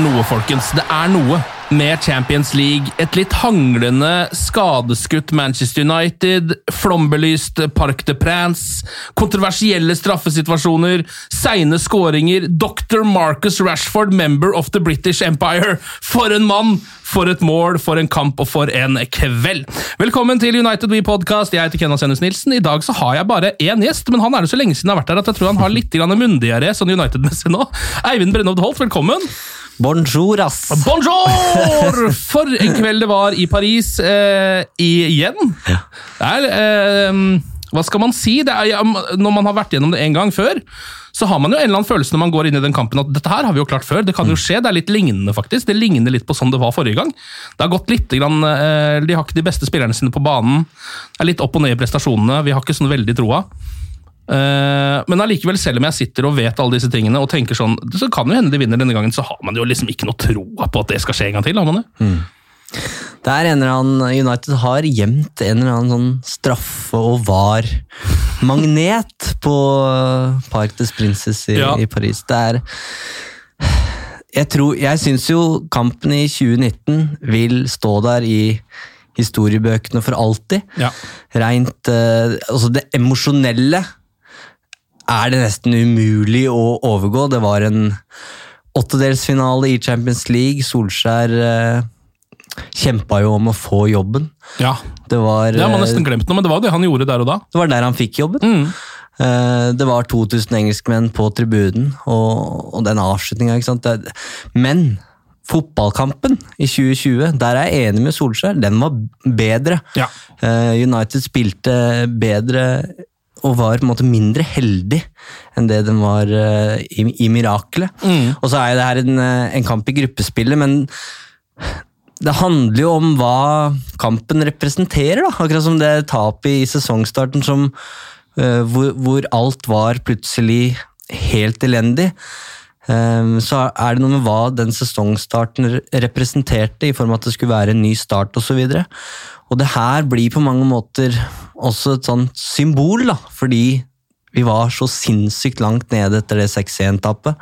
Noe, folkens. Det er noe med Champions League. Et litt hanglende, skadeskutt Manchester United, flombelyst Parc de Prance, kontroversielle straffesituasjoner, seine skåringer, Dr. Marcus Rashford, member of the British Empire. For en mann! For et mål, for en kamp og for en kveld. Velkommen til United We Podcast. Jeg heter Kenna Senus Nilsen. I dag så har jeg bare én gjest, men han er det så lenge siden jeg har vært her at jeg tror han har litt mundiaré sånn United-messig nå. Eivind Brennhovd Holt, velkommen. Bonjour, ass! Bonjour! For en kveld det var i Paris eh, igjen. Ja. Der, eh, Hva skal man si? Er, når man har vært gjennom det en gang før, så har man jo en eller annen følelse når man går inn i den kampen at dette her har vi jo klart før. Det kan jo skje. Det er litt lignende, faktisk. Det ligner litt på sånn det var forrige gang. Det har gått litt grann, eh, De har ikke de beste spillerne sine på banen. Det er litt opp og ned i prestasjonene. Vi har ikke sånn veldig troa. Eh, men allikevel, selv om jeg sitter og vet alle disse tingene, og tenker sånn, så kan jo hende de vinner denne gangen, så har man jo liksom ikke noe troa på at det skal skje en gang til. har man det? Det er en eller annen United har gjemt en eller annen sånn straffe- og var-magnet på Park des Princes i, Ja. i Paris. Det er Jeg tror Jeg syns jo kampen i 2019 vil stå der i historiebøkene for alltid. Ja. Rent eh, Altså, det emosjonelle er det nesten umulig å overgå. Det var en åttedelsfinale i Champions League. Solskjær eh, kjempa jo om å få jobben. ja. Det var, Det har man eh, nesten glemt nå, men det var det han gjorde der og da. det var der han fikk jobben. Mm. Eh, det var 2000 engelskmenn på tribunen, og, og den avslutninga, men fotballkampen i 2020, der er jeg enig med Solskjær, den var bedre. Ja. Eh, United spilte bedre og var på en måte mindre heldig enn det den var uh, i, i Mirakelet. Mm. Og så er det her en, eh, en kamp i gruppespillet, men det handler jo om hva kampen representerer, da. Akkurat som det tapet i sesongstarten som, uh, hvor, hvor alt var plutselig helt elendig. Eh, så er det noe med hva den sesongstarten representerte, i form av at det skulle være en ny start osv. Og, så og det her blir på mange måter også et sånt symbol, da, fordi vi var så sinnssykt langt nede etter det 6-1-tappet.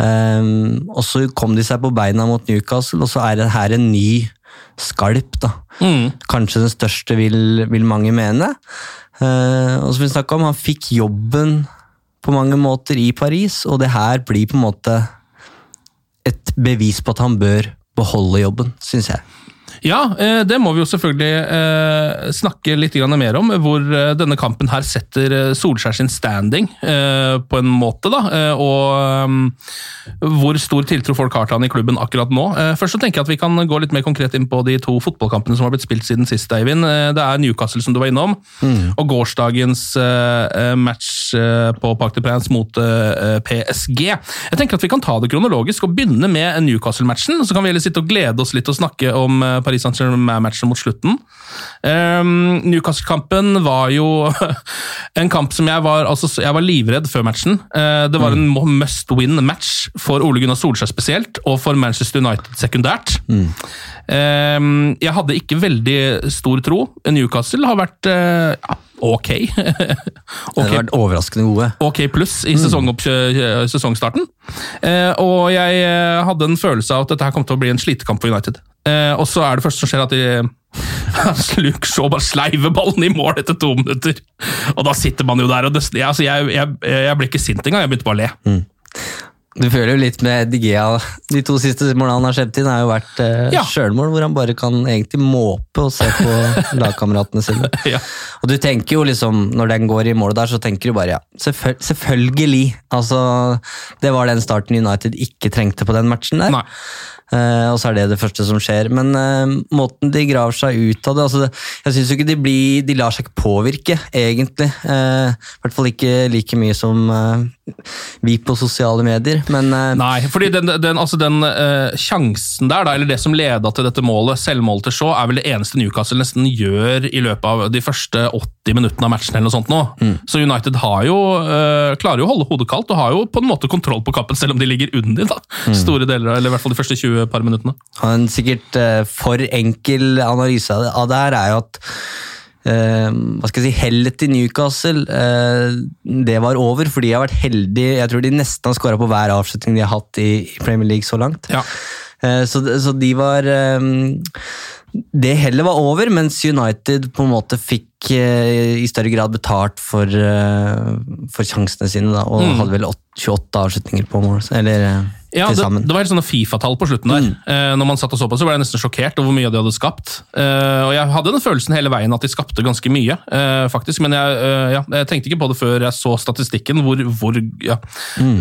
Um, og så kom de seg på beina mot Newcastle, og så er det her en ny skalp. da. Mm. Kanskje den største, vil, vil mange mene. Uh, og som vi snakket om, han fikk jobben på mange måter i Paris, og det her blir på en måte et bevis på at han bør beholde jobben, syns jeg. Ja, eh, det må vi jo selvfølgelig eh, snakke litt mer om. Hvor eh, denne kampen her setter Solskjær sin standing på en måte. da, Og hvor stor tiltro folk har til han i klubben akkurat nå. Først så tenker jeg at vi kan gå litt mer konkret inn på de to fotballkampene som har blitt spilt siden sist, Eivind. Det er Newcastle som du var innom, og gårsdagens match på Parc de Prince mot PSG. Jeg tenker at vi kan ta det kronologisk og begynne med Newcastle-matchen. Så kan vi heller sitte og glede oss litt og snakke om Paris Saint-Germain-matchen mot slutten. Um, Newcastle-kampen var jo en kamp som jeg var altså, Jeg var livredd før matchen. Uh, det var en must win-match for Ole Gunnar Solskjær spesielt, og for Manchester United sekundært. Um, jeg hadde ikke veldig stor tro. Newcastle har vært uh, ja, ok. Det ok har vært overraskende gode. ok pluss i sesongopp- eh, sesongstarten. Eh, og jeg eh, hadde en følelse av at dette her kom til å bli en slitekamp for United. Eh, og så er det første som skjer at de Luke Shaw bare sleiver ballen i mål etter to minutter. Og da sitter man jo der og det, altså, jeg, jeg, jeg ble ikke sint engang, jeg begynte bare å le. Du føler jo litt med Digea. De to siste målene han har sluppet inn, har jo vært eh, Ja. sjølmål, hvor han bare kan egentlig måpe og se på lagkameratene sine. Ja. Og du tenker jo liksom, når den går i mål der, så tenker du bare ja, selvføl selvfølgelig. Altså, det var den starten United ikke trengte på den matchen der. Nei. Eh, og så er det det første som skjer. Men eh, måten de graver seg ut av det altså, Jeg syns ikke de blir De lar seg ikke påvirke, egentlig. Eh, I hvert fall ikke like mye som vi på sosiale medier. Men Nei, fordi den, den, altså den uh, sjansen der, da, eller det som leda til dette målet, selvmålet til Shaw, er vel det eneste Newcastle nesten gjør i løpet av de første 80 minuttene av matchen. eller noe sånt nå. Så United har jo, uh, klarer jo å holde hodet kaldt og har jo på en måte kontroll på kappen, selv om de ligger under. da. Store deler, eller i hvert fall de første 20 par minuttene. En sikkert eh, for enkel analyse av det, her er jo at eh, hva skal jeg si, Hellet til Newcastle eh, det var over, for de har vært heldige. Jeg tror de nesten har skåra på hver avslutning de har hatt i, Premier League så langt. Ja. Så, så de var Det hellet var over, mens United på en måte fikk eh, i større grad betalt for, eh, for sjansene sine, da, og hadde vel åt- 28 avslutninger på mål. Eller Ja, det, det var helt sånne Fifa-tall på slutten der. Eh, når man satt og så på, så ble jeg nesten sjokkert over hvor mye de hadde skapt. Eh, og jeg hadde den følelsen hele veien at de skapte ganske mye, eh, faktisk. Men jeg, eh, ja, jeg tenkte ikke på det før jeg så statistikken, hvor, hvor ja,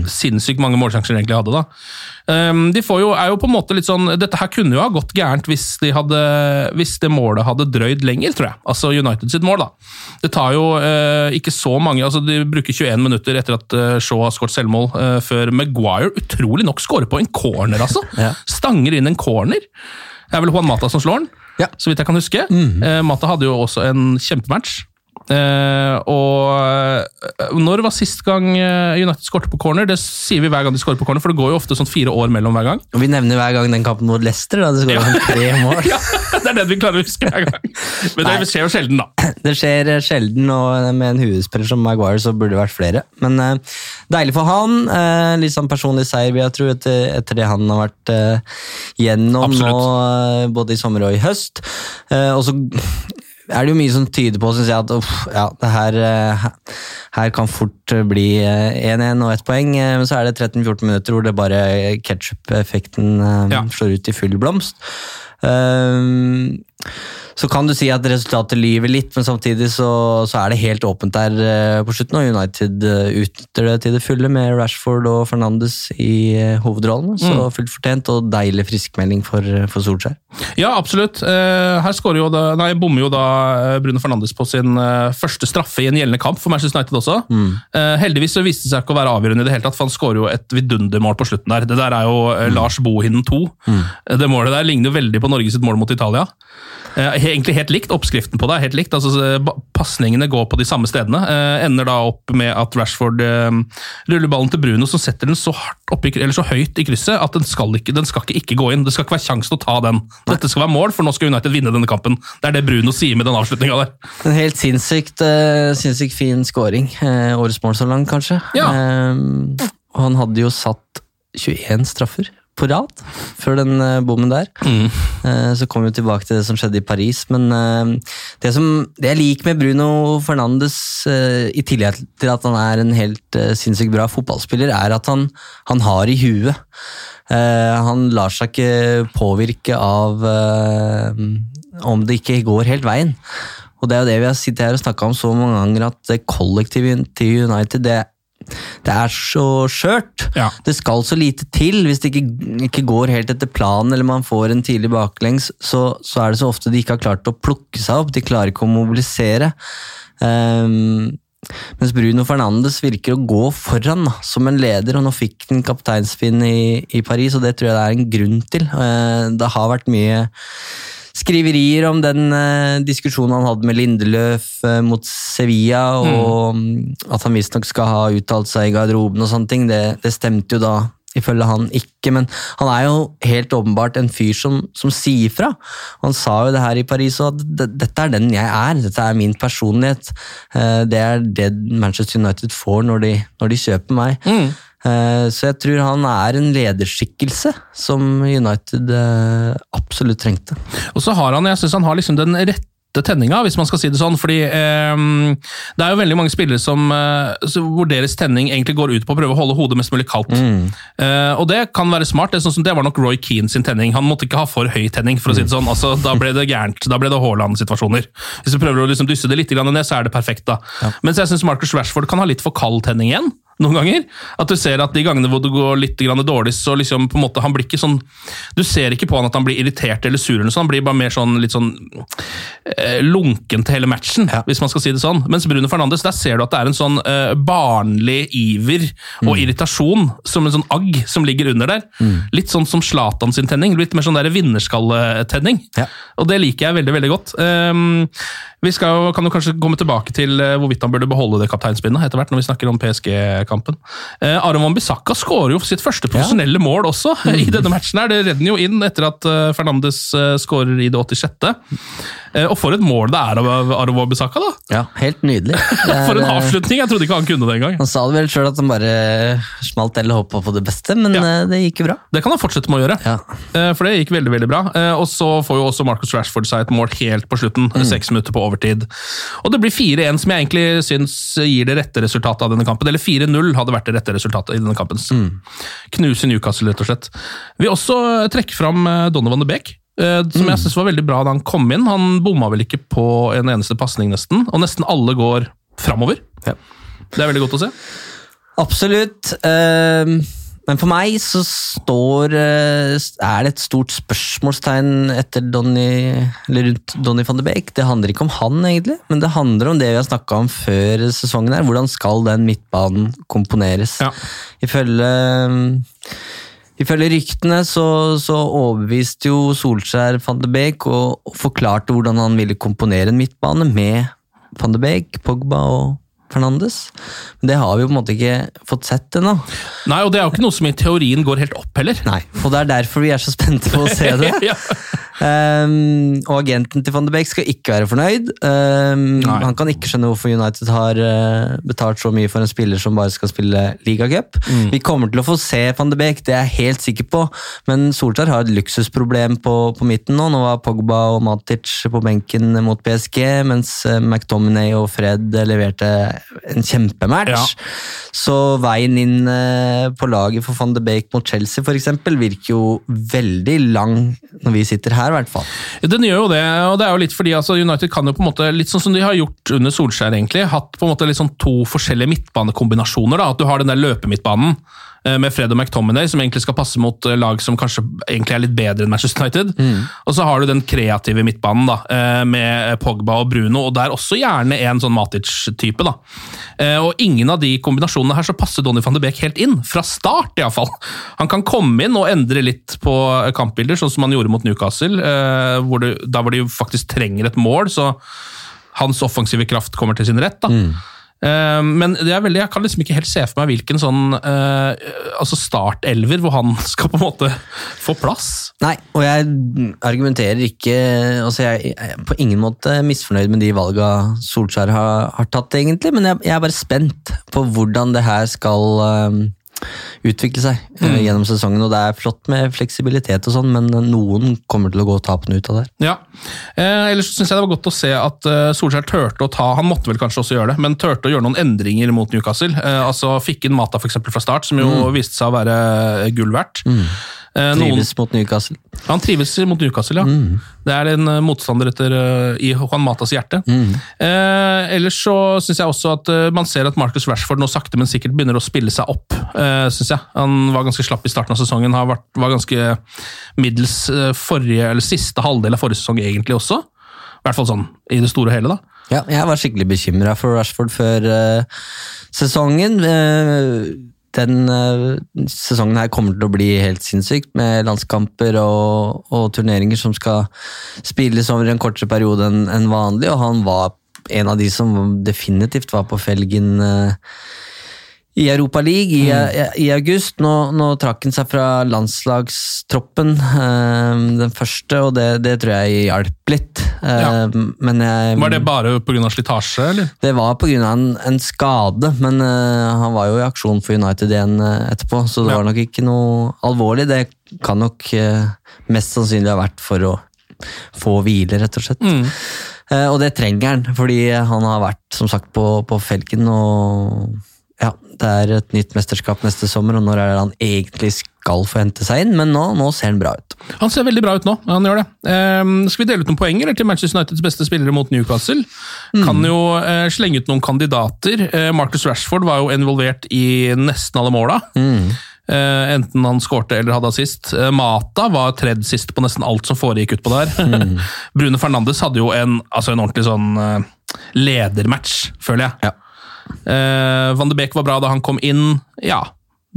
sinnssykt mange målsjanser de egentlig hadde. da. Eh, de får jo, er jo på en måte litt sånn, Dette her kunne jo ha gått gærent hvis, de hadde, hvis det målet hadde drøyd lenger, tror jeg. Altså United sitt mål, da. Det tar jo eh, ikke så mange altså De bruker 21 minutter etter at eh, Shaw har skåret selvmål, eh, før Maguire utrolig nok skårer på en corner, altså. Ja. Stanger inn en corner. Det er vel Juan Mata som slår den, Ja. så vidt jeg kan huske. Eh, Mata hadde jo også en kjempematch. Eh, og eh, når var sist gang eh, United skåret på corner? Det sier vi hver gang de skårer på corner, for det går jo ofte sånn fire år mellom hver gang. Og vi nevner hver gang den kampen mot Leicester, da det skåra ja. tre mål. Ja, Det er det vi klarer å huske hver gang. Men Nei. det skjer jo sjelden, da. Det skjer sjelden, og med en hovedspiller som Maguire så burde det vært flere. Men uh, deilig for han. Uh, litt sånn personlig seier, vil jeg tro, etter, etter det han har vært uh, gjennom Absolutt. nå, både i sommer og i høst. Og så er det jo mye som tyder på synes jeg, at uff, ja, det her, eh, her kan fort eh, bli eh, 1-1 og ett poeng, eh, men så er det 13-14 minutter hvor det bare ketsjup-effekten eh, Ja. slår ut i full blomst. Ehm, så kan du si at resultatet lyver litt, men samtidig så, så er det helt åpent der eh, på slutten, og United eh, utnytter det til det fulle med Rashford og Fernandes i eh, hovedrollene. Så Mm. fullt fortjent og deilig friskmelding for, for Solskjær. Ja, absolutt. Her jo da, nei, bommer jo da Bruno Fernandes på sin første straffe i en gjeldende kamp for Manchester United også. Mm. heldigvis så viste det seg ikke å være avgjørende i det hele tatt, for han skårer jo et vidundermål på slutten der. Det der er jo mm. Lars Bohinen 2. Mm. Det målet der ligner jo veldig på Norge sitt mål mot Italia. Eh, egentlig helt likt. Oppskriften på det er helt likt. altså Pasningene går på de samme stedene. Eh, ender da opp med at Rashford eh, ruller ballen til Bruno, som setter den så, hardt opp i, eller så høyt i krysset at den skal, ikke, den skal ikke, ikke gå inn. Det skal ikke være sjanse til å ta den. Dette skal være mål, for nå skal United vinne denne kampen. Det er det Bruno sier med den avslutninga der. En helt sinnssykt, sinnssykt fin scoring. Årets mål så langt, kanskje. Ja. Han hadde jo satt 21 straffer på rad før den eh, bommen der. Eh, så kom vi tilbake til det som skjedde i Paris, men eh, det, som, det jeg liker med Bruno Fernandes, i tillegg til at han er en helt sinnssykt bra fotballspiller, er at han, han har i huet. Han lar seg ikke påvirke av om det ikke går helt veien. Og det er jo det vi har sittet her og snakka om så mange ganger, at kollektivet til United det, det er så skjørt. Ja. Det skal så lite til hvis det ikke, ikke går helt etter planen, eller man får en tidlig baklengs, så, så er det så ofte de ikke har klart å plukke seg opp. De klarer ikke å mobilisere. Um, mens Bruno Fernandes virker å gå foran da, som en leder, og nå fikk han kapteinspinn i, i Paris, og det tror jeg det er en grunn til. Uh, det har vært mye skriverier om den eh, diskusjonen han hadde med Lindeløf eh, mot Sevilla, og mm, at han visstnok skal ha uttalt seg i garderoben og sånne ting. Det, det stemte jo da ifølge han ikke, men han er jo helt åpenbart en fyr som, som sier fra. Han sa jo det her i Paris, at dette er den jeg er, dette er min personlighet. Eh, Det er det Manchester United får når de, når de kjøper meg. Eh, Så jeg tror han er en lederskikkelse som United eh, absolutt trengte. Og så har han, jeg synes han har liksom den rette tenninga, hvis man skal si det sånn. fordi eh, det er jo veldig mange spillere som, eh, hvor deres tenning egentlig går ut på å prøve å holde hodet mest mulig kaldt. Eh, og det kan være smart. Det, sånn som det var nok Roy Keane sin tenning. Han måtte ikke ha for høy tenning, for å si det sånn. Altså, da ble det gærent. Da ble det Haaland-situasjoner. Hvis du prøver å liksom dysse det litt ned, så er det perfekt, da. Mens jeg syns Marcus Rashford kan ha litt for kald tenning igjen. Noen ganger. At du ser at de gangene hvor det går litt grann dårlig, så liksom på en måte han blir ikke sånn Du ser ikke på han at han blir irritert eller sur, eller sånn, han blir bare mer sånn litt sånn eh, lunken til hele matchen, hvis man skal si det sånn. Mens Bruno Fernandes, der ser du at det er en sånn eh, barnlig iver og irritasjon, som en sånn agg som ligger under der. Litt sånn som Zlatan sin tenning, litt mer sånn der vinnerskalletenning. Ja. Og det liker jeg veldig, veldig godt. Um, vi skal, kan jo kanskje komme tilbake til eh, hvorvidt han burde beholde det kapteinspinnet etter hvert, når vi snakker om PSG-kampen. Eh, Aron Van Bissaka skårer jo sitt første profesjonelle mål også i denne matchen. her. Det redder han jo inn etter at uh, Fernandes uh, skårer i det 86. Uh, og for et mål det er av Arvo Wan-Bissaka, da! Ja, helt nydelig. Er, For en eh, avslutning! Jeg trodde ikke han kunne det engang. Han sa det vel sjøl at han bare smalt eller håpa på det beste, men Ja. eh, det gikk jo bra. Det kan han fortsette med å gjøre. Ja. Eh, For det gikk veldig veldig bra. Eh, Og så får jo også Marcus Rashford seg et mål helt på slutten. Seks minutter på overtid. Og det blir 4-1, som jeg egentlig syns gir det rette resultatet av denne kampen. Eller 4-0 hadde vært det rette resultatet i denne kampen. Knuse Newcastle, rett og slett. Vi også trekker fram eh, Donovan de Beek. Eh, Som jeg synes var veldig bra da han kom inn. Han bomma vel ikke på en eneste pasning, nesten. Og nesten alle går framover. Ja. Det er veldig godt å se. Absolutt. ehm, men for meg så står eh, Er det et stort spørsmålstegn etter Donny, eller rundt Donny van de Beek. Det handler ikke om han, egentlig, men det handler om det vi har snakka om før sesongen. her. Hvordan skal den midtbanen komponeres? Ja. Ifølge Ifølge ryktene så, så overbeviste jo Solskjær van de Beek og, og forklarte hvordan han ville komponere en midtbane med van de Beek, Pogba og Fernandes. Men det har vi jo på en måte ikke fått sett ennå. Nei, og det er jo ikke noe som i teorien går helt opp heller. Nei, og det er derfor vi er så spente på å se det. ja. Ehm, og agenten til van de Beek skal ikke være fornøyd. Um, han kan ikke skjønne hvorfor United har uh, betalt så mye for en spiller som bare skal spille ligacup. Mm. Vi kommer til å få se van de Beek, det er jeg helt sikker på, men Solskjær har et luksusproblem på, på midten nå. Nå var Pogba og Matic på benken mot PSG, mens eh, McTominay og Fred leverte en kjempematch. Ja. Så veien inn uh, på laget for van de Beek mot Chelsea eksempel, virker jo veldig lang når vi sitter her, i hvert fall. Den gjør jo det, og det er jo litt fordi altså, United kan jo på en måte, litt sånn som de har gjort under Solskjær, egentlig, hatt på en måte litt sånn to forskjellige midtbanekombinasjoner. da, At du har den der løpemidtbanen med Fred og McTominay, som egentlig skal passe mot eh, lag som kanskje egentlig er litt bedre enn Manchester United. Og så har du den kreative midtbanen da, eh, med Pogba og Bruno, og der også gjerne en sånn Matic-type. da. Eh, Og ingen av de kombinasjonene her så passer Donny van de Beek helt inn, fra start iallfall. Han kan komme inn og endre litt på kampbilder, sånn som han gjorde mot Newcastle, eh, hvor det, der hvor de faktisk trenger et mål, så hans offensive kraft kommer til sin rett. da. Eh, Men det veldig, jeg kan liksom ikke helt se for meg hvilken sånn uh, altså startelver hvor han skal på en måte få plass. Nei, og jeg argumenterer ikke altså jeg er på ingen måte misfornøyd med de valga Solskjær har, har tatt, egentlig, men jeg, jeg er bare spent på hvordan det her skal um, utvikle seg mm. gjennom sesongen. Og det er flott med fleksibilitet og sånn, men noen kommer til å gå tapende ut av det. Ja. Eh, ellers synes jeg det var godt å se at eh, Solskjær turte å ta Han måtte vel kanskje også gjøre det, men turte å gjøre noen endringer mot Newcastle. Eh, altså Fikk inn Mata for fra start, som jo viste seg å være gull verdt. Eh, noen- Trives mot Newcastle. Han trives mot Newcastle, ja. Det er en eh, motstander etter, eh, i Juan Matas hjerte. Eh, ellers så syns jeg også at eh, man ser at Marcus Rashford nå sakte, men sikkert begynner å spille seg opp. Eh, synes jeg. Han var ganske slapp i starten av sesongen, har vært, var ganske middels eh, forrige, eller siste halvdel av forrige sesong egentlig også. I hvert fall sånn i det store og hele, da. Ja, jeg var skikkelig bekymra for Rashford før uh, sesongen. Eh, den eh, sesongen her kommer til å bli helt sinnssykt, med landskamper og, og turneringer som skal spilles over en kortere periode enn en vanlig, og han var en av de som definitivt var på felgen eh, i Europa League i, mm. i august. Nå, nå trakk han seg fra landslagstroppen, eh, den første, og det, det tror jeg hjalp litt. Eh, Ja. Men jeg, Var det bare pga. slitasje, eller? det var pga. En, en skade, men eh, han var jo i aksjon for United igjen eh, etterpå, så det Ja. var nok ikke noe alvorlig. Det kan nok eh, mest sannsynlig ha vært for å få hvile, rett og slett. Mm. Eh, og det trenger han, fordi han har vært som sagt på, på felgen, og ja, det er et nytt mesterskap neste sommer, og når er det han egentlig skal få hente seg inn, men nå, nå ser han bra ut. Han ser veldig bra ut nå. han gjør det. Ehm, skal vi dele ut noen poeng eller, til Manchester Uniteds beste spillere mot Newcastle? Kan jo eh, slenge ut noen kandidater. Eh, Marcus Rashford var jo involvert i nesten alle måla. Eh, enten han skårte eller hadde assist. Uh, Mata var tredd sist på nesten alt som foregikk utpå der. Brune Fernandes hadde jo en, altså en ordentlig sånn uh, ledermatch, føler jeg. Ja. Eh, Van de Beek var bra da han kom inn. Ja,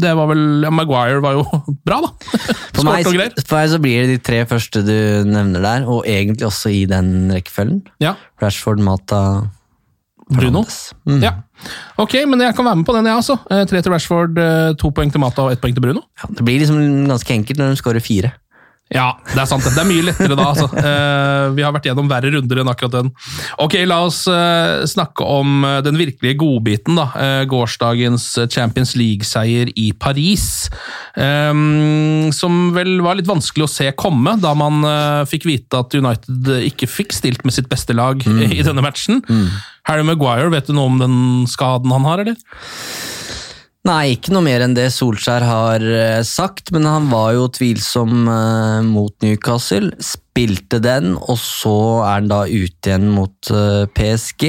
det var vel Maguire var jo bra, da. For meg, for meg så blir det de tre første du nevner der, og egentlig også i den rekkefølgen. Ja. Rashford, Mata, Bruno. Mm. Ja. Ok, men jeg kan være med på den, jeg også. Eh, Tre til Rashford, eh, to poeng til Mata og ett poeng til Bruno. Ja, det blir liksom ganske enkelt når de skårer fire. Ja, det er sant. Det er mye lettere da, altså. Eh, vi har vært gjennom verre runder enn akkurat den. Ok, la oss eh, snakke om eh, den virkelige godbiten, da. Gårsdagens Champions League-seier i Paris. Som vel var litt vanskelig å se komme, da man fikk vite at United ikke fikk stilt med sitt beste lag i denne matchen. Harry Maguire, vet du noe om den skaden han har, eller? Nei, ikke noe mer enn det Solskjær har eh, sagt, men han var jo tvilsom eh, mot Newcastle. Spilte den, og så er han da ute igjen mot eh, PSG.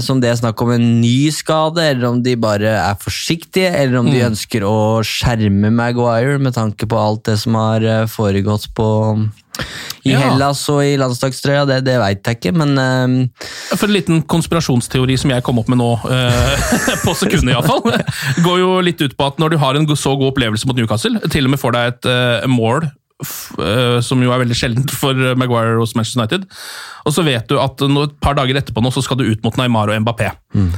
Som det er snakk om en ny skade, eller om de bare er forsiktige, eller om de ønsker å skjerme Maguire med tanke på alt det som har foregått på i Ja. Hellas og i landslagstrøya, det, det veit jeg ikke, men uh, For en liten konspirasjonsteori som jeg kom opp med nå, uh, på sekundet iallfall, går jo litt ut på at når du har en så god opplevelse mot Newcastle, til og med får deg et uh, mål, eh, som jo er veldig sjeldent for Maguire hos Manchester United, og så vet du at et par dager etterpå nå så skal du ut mot Neymar og Mbappé. Mm.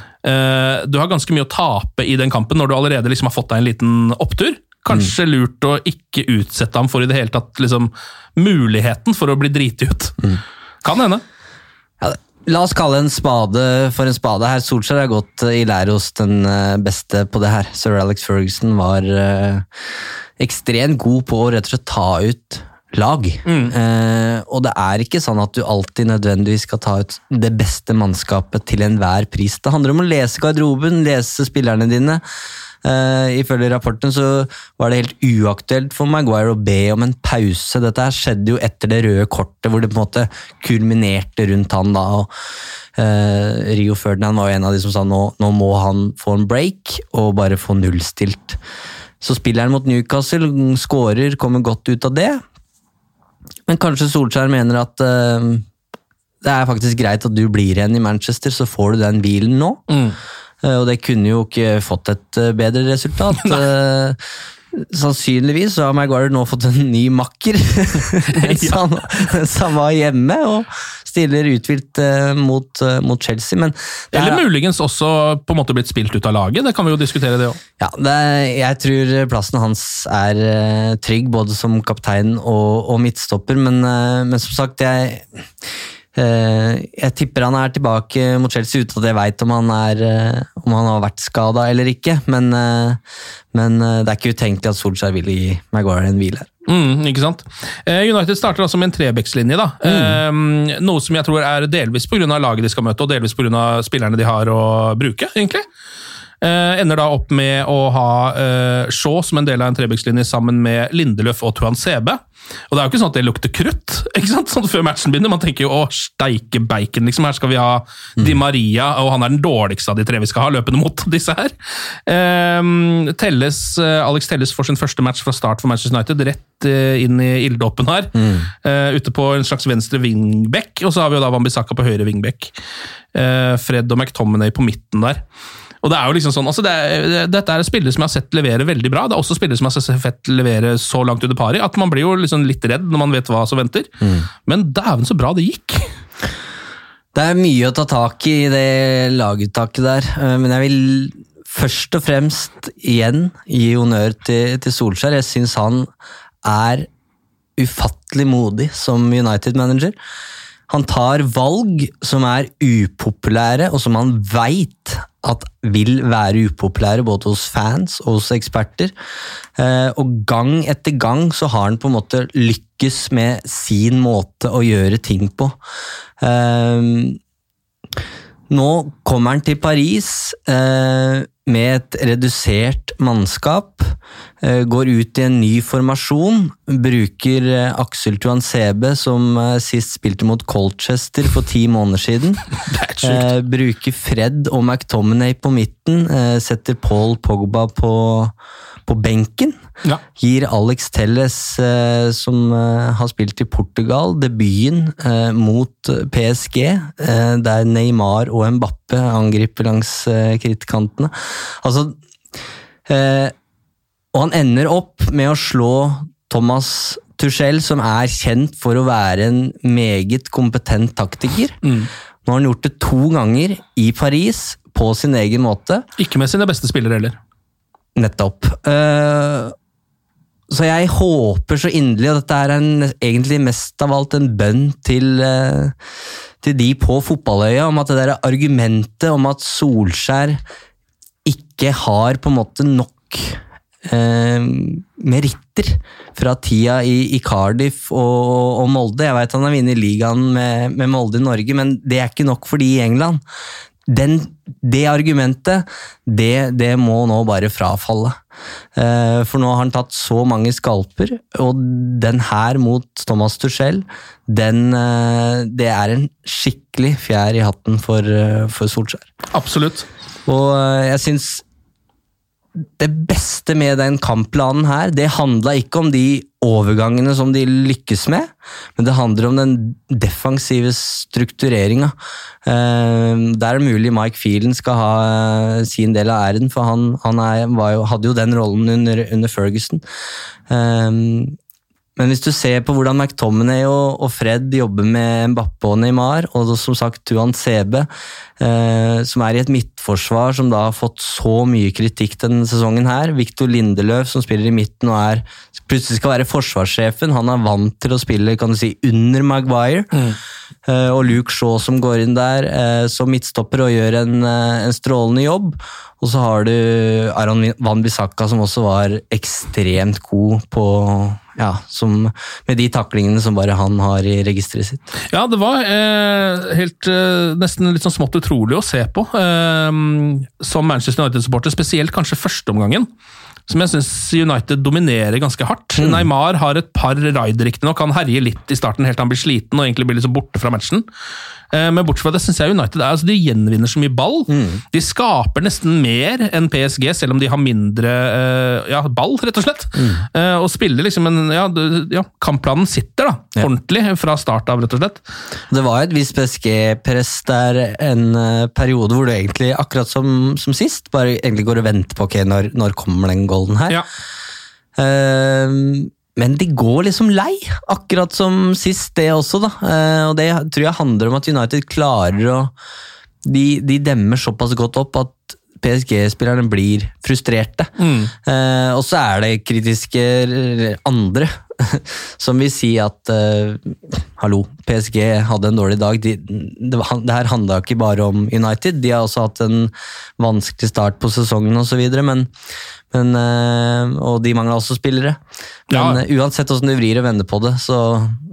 du har ganske mye å tape i den kampen når du allerede liksom har fått deg en liten opptur. Kanskje lurt å ikke utsette ham for i det hele tatt liksom, muligheten for å bli driti ut. Kan hende. Ja, la oss kalle en spade for en spade her. Solskjær har gått eh, i lære hos den eh, beste på det her. Sir Alex Ferguson var eh, ekstremt god på å rett og slett ta ut lag. Eh, og det er ikke sånn at du alltid nødvendigvis skal ta ut det beste mannskapet til enhver pris. Det handler om å lese garderoben, lese spillerne dine. Eh, ifølge rapporten så var det helt uaktuelt for Maguire å be om en pause. Dette her skjedde jo etter det røde kortet, hvor det på en måte kulminerte rundt han da. og uh, Rio Ferdinand var jo en av de som sa nå, nå må han få en break og bare få nullstilt. Så spiller han mot Newcastle, skårer, kommer godt ut av det. Men kanskje Solskjær mener at uh, det er faktisk greit at du blir igjen i Manchester, så får du den hvilen nå. Eh, Og det kunne jo ikke fått et eh, bedre resultat. Eh, Sannsynligvis så har Maguire nå fått en ny makker, mens, han, var hjemme og stiller uthvilt eh, mot, eh, mot Chelsea. Men det er- Eller muligens også på en måte blitt spilt ut av laget. Det kan vi jo diskutere, det òg. Ja, det er, jeg tror plassen hans er eh, trygg, både som kaptein og, og midtstopper, men, eh, men som sagt, jeg, eh, jeg tipper han er tilbake mot Chelsea uten at jeg veit om, han er, eh, om han har vært skada eller ikke, men, eh, men eh, det er ikke utenkelig at Solskjær vil gi Maguire en hvile. Mm, ikke sant? Eh, United starter altså med en trebekslinje. Mm. Eh, noe som jeg tror er delvis pga. laget de skal møte, og delvis pga. spillerne de har å bruke. egentlig. Eh, ender da opp med å ha eh, Shaw som en del av en trebekslinje sammen med Lindeløf og Tuan Sebe. Og det er jo ikke sånn at det lukter krutt ikke sant? Sånn før matchen begynner. Man tenker jo å, steike bacon, liksom. Her skal vi ha Di Maria, og han er den dårligste av de tre vi skal ha, løpende mot disse her. Eh, Telles, Alex Telles får sin første match fra start for Manchester United, rett eh, inn i ilddåpen her. Eh, ute på en slags venstre wingback, og så har vi jo da Wambisaka på høyre wingback. Eh, Fred og McTominay på midten der. Og det er jo liksom sånn, altså det er, det- Dette er spillere som jeg har sett levere veldig bra. Det er også spillere som jeg har sett levere så langt under pari at man blir jo liksom litt redd når man vet hva som venter. Men dæven så bra det gikk! Det er mye å ta tak i i det laguttaket der, eh, men jeg vil først og fremst igjen gi honnør til, til Solskjær. Jeg syns han er ufattelig modig som United-manager. Han tar valg som er upopulære, og som han veit at vil være upopulære både hos fans og hos eksperter. Eh, Og gang etter gang så har han på en måte lykkes med sin måte å gjøre ting på. Nå kommer han til Paris eh, med et redusert mannskap. Eh, går ut i en ny formasjon. Bruker eh, Aksel Tuansebe, som eh, sist spilte mot Colchester for ti måneder siden. Det er. Eh, bruker Fred og McTominay på midten. Eh, setter Paul Pogba på, på benken. Ja. Gir Alex Telles, eh, som eh, har spilt i Portugal, debuten eh, mot PSG, der Neymar og Mbappe angriper langs krittkantene. Altså Og han ender opp med å slå Thomas Tuchel, som er kjent for å være en meget kompetent taktiker. Nå har han gjort det to ganger i Paris, på sin egen måte. Ikke med sine beste spillere heller. Nettopp. Uh, så jeg håper så inderlig, og dette er en, egentlig mest av alt en bønn til, uh, til de på fotballøya, om at det der argumentet om at Solskjær ikke har på en måte nok uh, meritter fra tida i, i Cardiff og, og Molde. Jeg vet han har vunnet ligaen med, med Molde i Norge, men det er ikke nok for de i England. Den, det argumentet, det, det må nå bare frafalle. Eh, for nå har han tatt så mange skalper, og den her mot Thomas Tuchel, den, eh, det er en skikkelig fjær i hatten for, eh, for Solskjær. Absolutt. Og jeg syns det beste med den kampplanen her, det handla ikke om de overgangene som de lykkes med, men det handler om den defensive struktureringa. Det er mulig Mike Phelan skal ha eh, sin del av æren, for han, han er, jo, hadde jo den rollen under, under Ferguson. Eh, Men hvis du ser på hvordan McTominay og Fred jobber med Mbappe og Neymar, og som sagt Tuan Sebe, eh, som er i et midtforsvar som da har fått så mye kritikk denne sesongen her, Victor Lindeløf som spiller i midten og er, plutselig skal være forsvarssjefen, han er vant til å spille kan du si, under Maguire, eh, og Luke Shaw som går inn der uh, som midtstopper og gjør en, uh, en strålende jobb, og så har du Aron Van Bissaka som også var ekstremt god på ja, som, med de taklingene som bare han har i registeret sitt. Ja, det var eh, helt eh, nesten litt sånn smått utrolig å se på eh, som Manchester United-supporter, spesielt kanskje førsteomgangen. Som jeg syns United dominerer ganske hardt. Neymar har et par raid, riktignok. Han herjer litt i starten helt til han blir sliten og egentlig blir liksom borte fra matchen. Eh, Men bortsett fra det syns jeg United er, altså de gjenvinner så mye ball. De skaper nesten mer enn PSG, selv om de har mindre eh, ja, ball, rett og slett. Mm. Og spiller liksom en ja, ja, Kampplanen sitter da, Ja. ordentlig fra start av, rett og slett. Det var et visst PSG-press der en eh, periode hvor du egentlig, akkurat som, som sist, bare egentlig går og venter på ok, når, når kommer den golden her. Ja. Ehm, men de går liksom lei, akkurat som sist det også, da. Eh, og det tror jeg handler om at United klarer å De, de demmer såpass godt opp at PSG-spillerne blir frustrerte. Eh, og så er det kritiske andre som vil si at eh, hallo, PSG hadde en dårlig dag. De, det, det her handla ikke bare om United, de har også hatt en vanskelig start på sesongen osv. Men, men, eh, og de mangla også spillere. Men Ja. eh, uansett hvordan du vrir og vender på det, så,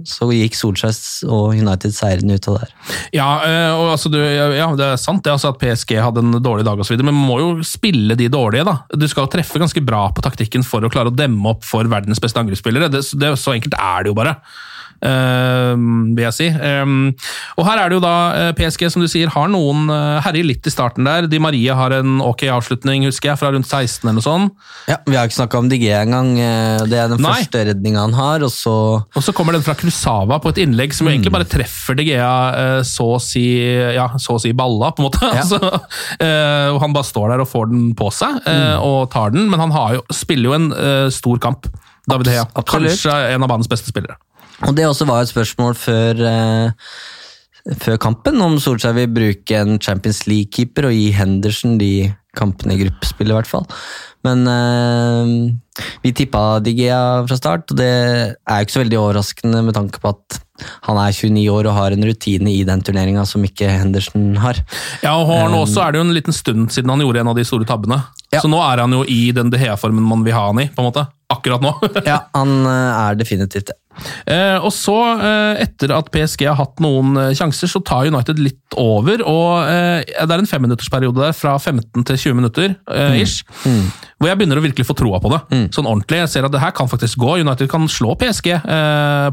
så gikk Solskjær og United seirende ut av det her. Ja, eh, og altså, du, ja, det er sant det, altså at PSG hadde en dårlig dag, og så videre, men man må jo spille de dårlige. da. Du skal treffe ganske bra på taktikken for å klare å demme opp for verdens beste angrepsspillere. Det, det, så enkelt er det jo bare. Eh, vil jeg si. Um, og her er det jo da eh, PSG, som du sier, har noen uh, herjer litt i starten der. Di Maria har en ok avslutning, husker jeg, fra rundt 16 eller noe sånt. Ja, Vi har ikke snakka om DG engang. eh, Det er den Nei. første redninga han har, og så Og så kommer den fra Krusava på et innlegg som mm. egentlig bare treffer DG eh, så å si, ja, så å si balla, på en måte. Ja. Så, eh, han bare står der og får den på seg, mm. og tar den, men han har jo, spiller jo en eh, stor kamp. David Hea. Kanskje en av banens beste spillere. Og det også var et spørsmål før, eh, før kampen, om Solskjær vil bruke en Champions League-keeper og gi Henderson de kampene i gruppespillet, i hvert fall. Men eh, vi tippa Digea fra start, og det er jo ikke så veldig overraskende med tanke på at han er 29 år og har en rutine i den turneringa som ikke Henderson har. Ja, og han også er det jo en liten stund siden han gjorde en av de store tabbene. Ja. Så nå er han jo i den De Hea-formen man vil ha han i, på en måte. Akkurat nå. Ja, han eh, er definitivt det. Eh, og så, eh, etter at PSG har hatt noen eh, sjanser, så tar United litt over. og Det er en femminuttersperiode der, fra 15 til 20 minutter, eh, ish, hvor jeg begynner å virkelig få troa på det. Sånn ordentlig. Jeg ser at det her kan faktisk gå. United kan slå PSG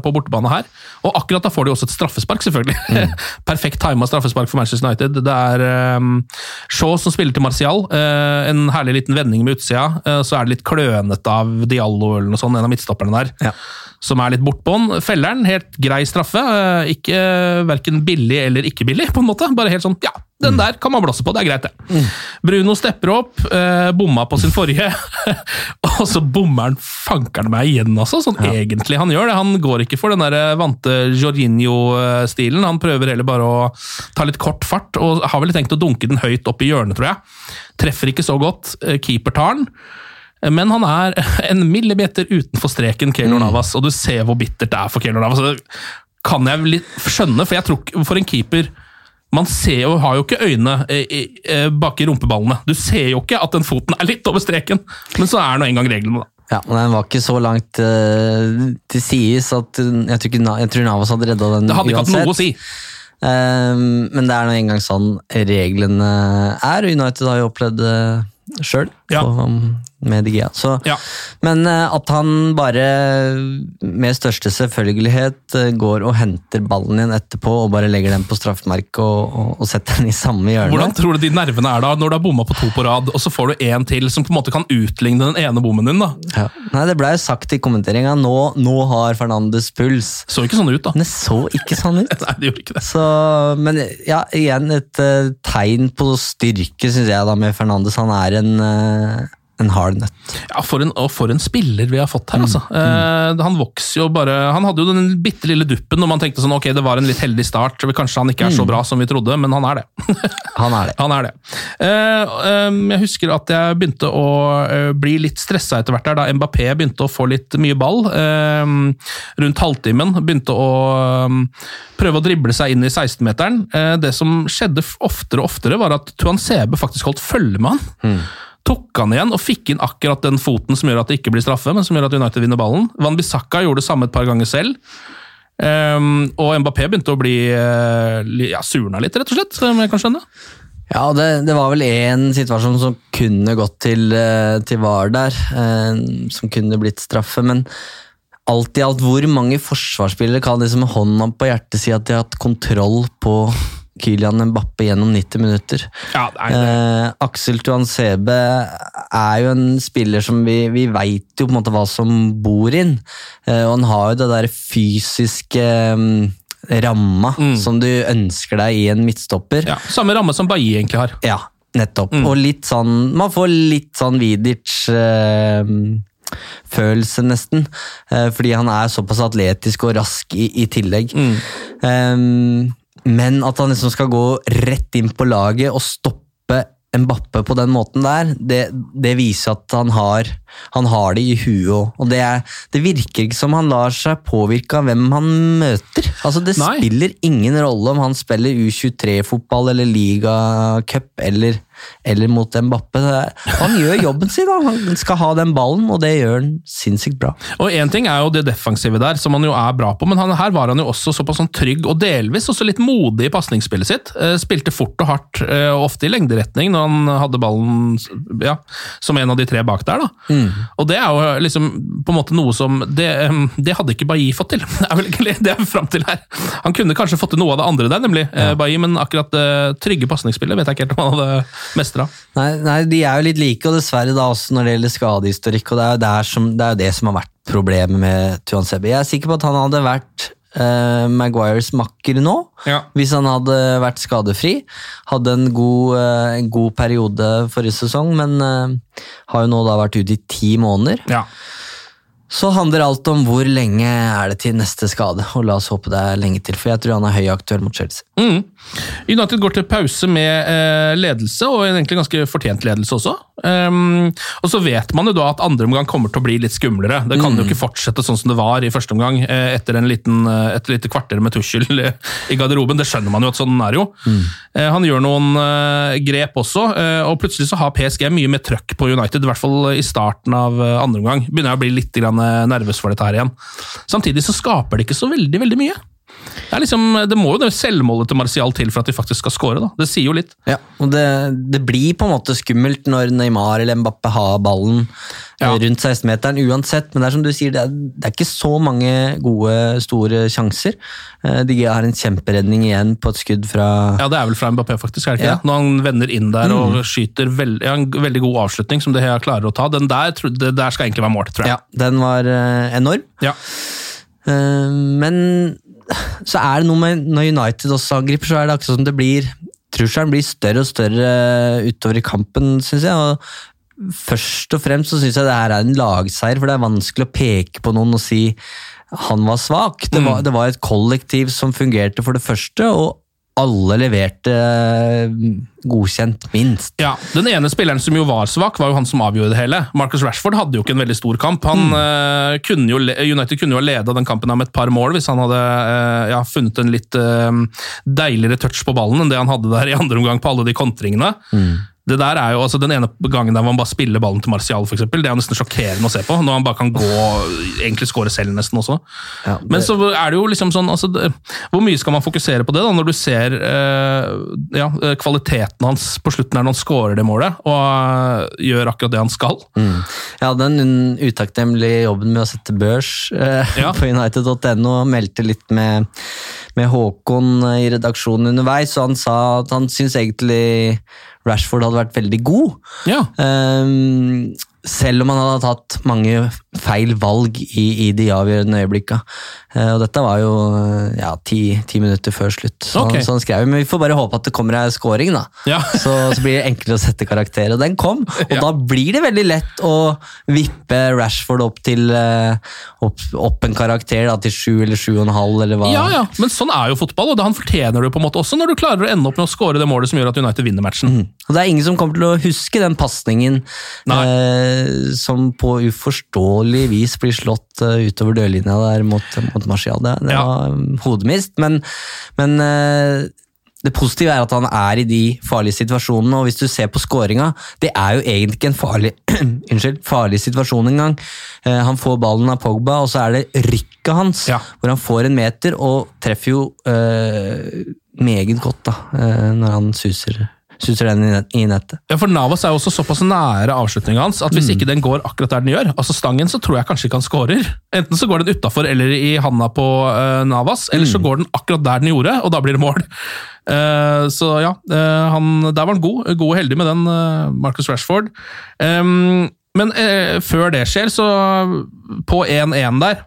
på bortebane her. Og akkurat da får de også et straffespark, selvfølgelig. Perfekt tima straffespark for Manchester United. Det er um, Shaw som spiller til Martial. En herlig liten vending med utsida. Så er det litt klønete av Diallo eller noe sånt, en av midtstopperne der Ja. Som er litt bortpå'n. Felleren, helt grei straffe. eh, Ikke eh, Verken billig eller ikke billig, på en måte. Bare helt sånn, ja, den der kan man blåse på, det er greit, det. Bruno stepper opp, eh, bomma på sin forrige, og så bommer han fankeren meg igjen, altså. Sånn egentlig han gjør det. Han går ikke for den der eh, vante Jorginho-stilen. Han prøver heller bare å ta litt kort fart, og har vel tenkt å dunke den høyt opp i hjørnet, tror jeg. Treffer ikke så godt. Keeper tar den. Men han er en millimeter utenfor streken, Keylor Navas, og du ser hvor bittert det er for Keylor Navas. Det kan jeg litt skjønne, for jeg tror For en keeper Man ser jo, har jo ikke øyne eh, eh, bak i rumpeballene. Du ser jo ikke at den foten er litt over streken, men så er nå engang reglene, da. Ja, men Den var ikke så langt uh, til sides at uh, jeg, tror jeg tror Navas hadde redda den uansett. Det hadde ikke hatt noe å si. Ehm, men det er nå engang sånn reglene er. United har jo opplevd det sjøl Ja. Med De Gea. Så, Ja. Men eh, at han bare med største selvfølgelighet eh, går og henter ballen igjen etterpå og bare legger den på straffemerket og, og, og setter den i samme hjørne Hvordan tror du de nervene er da, når du har bomma på to på rad, og så får du en til som på en måte kan utligne den ene bommen din? da? ja. Nei, Det blei sagt i kommenteringa nå, nå har Fernandes puls. Så ikke sånn ut, da. Men det så ikke sånn ut. Nei, det gjorde ikke det. Så, men ja, igjen et uh, tegn på styrke, syns jeg, da, med Fernandes. Han er en, eh, en hard nøtt. Ja, for en, og for en spiller vi har fått her, altså. Eh, han vokser jo bare Han hadde jo den bitte lille duppen når man tenkte sånn ok, det var en litt heldig start. Kanskje han ikke er så bra som vi trodde, men han er det. Han er det. han er det. Eh, eh, jeg husker at jeg begynte å eh, bli litt stressa etter hvert der, da Mbappé begynte å få litt mye ball. eh, rundt halvtimen. Begynte å eh, prøve å drible seg inn i 16-meteren. Eh, det som skjedde oftere og oftere, var at Tuan Sebe faktisk holdt følge med han tok han igjen og fikk inn akkurat den foten som gjør at det ikke blir straffe, men som gjør at United vinner ballen. Van Bissaka gjorde det samme et par ganger selv. Um, og Mbappé begynte å bli uh, ja, surna litt, rett og slett, om jeg kan skjønne. Ja, det, det var vel én situasjon som kunne gått til, eh, til VAR der, eh, som kunne blitt straffe, men alt i alt, hvor mange forsvarsspillere kan liksom med hånda på hjertet si at de har hatt kontroll på Kylian Mbappe gjennom 90 minutter? Ja, det er, Eh, Aksel Tuan Sebe er jo en spiller som vi, vi veit jo på en måte hva som bor inn. Eh, og han har jo det der fysiske mm, ramma som du ønsker deg i en midtstopper. ja, samme ramme som Bailly egentlig har. Ja, nettopp. Og litt sånn Man får litt sånn Vidic eh, følelse, nesten. Eh, fordi han er såpass atletisk og rask i, i tillegg. Eh, men at han liksom skal gå rett inn på laget og stoppe Mbappe på den måten der, det, det viser at han har, han har det i huet òg. Og det, er, det virker ikke som han lar seg påvirke av hvem han møter. Altså Det Nei. spiller ingen rolle om han spiller U23-fotball eller ligacup eller, eller mot Mbappe. Han gjør jobben sin, da. han skal ha den ballen, og det gjør han sinnssykt bra. Og Én ting er jo det defensive der, som han jo er bra på, men han, her var han jo også såpass sånn trygg og delvis også litt modig i pasningsspillet sitt. Eh, spilte fort og hardt, eh, og ofte i lengderetning når han hadde ballen ja, som en av de tre bak der. da. Og det er jo liksom på en måte noe som Det, det hadde ikke Bailly fått til. Det er vel egentlig det jeg er fram til her. Han kunne kanskje fått til noe av det andre der, nemlig ja. Bailly, men akkurat det trygge pasningsspillet vet jeg ikke helt om han hadde mestra. Nei, nei, de er jo litt like, og dessverre da også når det gjelder skadehistorikk. og Det er jo der som, det, er jo det som har vært problemet med Tuan Sebe. Jeg er sikker på at han hadde vært eh, Maguires makker nå, Ja. hvis han hadde vært skadefri. Hadde en god, uh, en god periode forrige sesong, men uh, har jo nå da vært ute i ti måneder. Ja. Så handler alt om hvor lenge er det til neste skade, og la oss håpe det er lenge til, for jeg tror han er høyaktuell mot Chelsea. Mm. United går til pause med eh, ledelse, og en egentlig ganske fortjent ledelse også. Um, og så vet man jo da at andre omgang kommer til å bli litt skumlere. Det kan jo ikke fortsette sånn som det var i første omgang, eh, etter en liten, eh, et lite kvarter med Tussel i garderoben. Det skjønner man jo at sånn er jo. Eh, han gjør noen eh, grep også, eh, og plutselig så har PSG mye mer trøkk på United, i hvert fall i starten av andre omgang. Begynner jeg å bli litt nervøs for dette her igjen. Samtidig så skaper det ikke så veldig, veldig mye. Det, er liksom, det må jo det selvmålet til Martial til for at de faktisk skal score. da. Det sier jo litt. Ja, og det, det blir på en måte skummelt når Neymar eller Mbappé har ballen Ja. eh, rundt 16-meteren uansett, men det er som du sier, det er, det er ikke så mange gode, store sjanser. Eh, De har en kjemperedning igjen på et skudd fra Ja, Det er vel fra Mbappé, faktisk. er det ikke Ja. det? Når han vender inn der og skyter veld, ja, en veldig god avslutning, som det her klarer å ta. Den der, det der skal egentlig være målt, tror jeg. Ja, den var eh, enorm. Ja. Men så er det noe med når United også angriper, så er det akkurat som det blir Trusselen blir større og større utover i kampen, syns jeg. og Først og fremst så syns jeg det her er en lagseier, for det er vanskelig å peke på noen og si han var svak. Det var, det var et kollektiv som fungerte for det første, og alle leverte eh, godkjent, minst. Ja, Den ene spilleren som jo var svak, var jo han som avgjorde det hele. Marcus Rashford hadde jo ikke en veldig stor kamp. Han, eh, kunne jo, United kunne jo ha leda den kampen med et par mål hvis han hadde eh, ja, funnet en litt deiligere touch på ballen enn det han hadde der i andre omgang på alle de kontringene. Det der er jo, altså Den ene gangen der man bare spiller ballen til Martial, for eksempel, det er jo nesten sjokkerende å se på. Når han bare kan gå egentlig score selv, nesten også. Ja, det- Men så er det jo liksom sånn altså, det, Hvor mye skal man fokusere på det, da, når du ser eh, ja, eh, kvaliteten hans på slutten her når han skårer det målet, og uh, gjør akkurat det han skal? Jeg hadde en utakknemlig jobben med å sette børs eh, Ja. på United.no og meldte litt med, med Håkon eh, i redaksjonen underveis, og han sa at han syns egentlig Rashford hadde vært veldig god. Ja. Um, selv om han hadde tatt mange feil valg i, i de avgjørende øyeblikka. Eh, og dette var jo eh, ja, ti, ti minutter før slutt, så, okay. han, så han skrev men vi får bare håpe at det kommer ei scoring, da. Ja. Så, så blir det enklere å sette karakter, og den kom. Og Ja. da blir det veldig lett å vippe Rashford opp til eh, opp, opp en karakter da, til sju eller sju og en halv, eller hva. Ja, ja, men sånn er jo fotball, og det han fortjener det på en måte også, når du klarer å ende opp med å score det målet som gjør at United vinner matchen. Og det er ingen som kommer til å huske den pasningen eh, som på uforståelig vis blir slått eh, utover dørlinja der mot, mot Martial. Det, det Ja. var hodemist, men, men eh, det positive er at han er i de farlige situasjonene, og hvis du ser på skåringa det er jo egentlig ikke en farlig, unnskyld, farlig situasjon engang. Eh, han får ballen av Pogba, og så er det rykket hans, Ja. hvor han får en meter og treffer jo eh, meget godt da, eh, når han suser, suser den i, net, i nettet. Ja, for Navas er jo også såpass nære avslutninga hans at hvis ikke den går akkurat der den gjør, altså stangen, så tror jeg kanskje ikke han scorer. Enten så går den utafor eller i handa på uh, Navas, eller så går den akkurat der den gjorde, og da blir det mål. Uh, så ja, uh, han, der var han god, god og heldig med den, Marcus Rashford. Um, men før det skjer, så på 1-1 der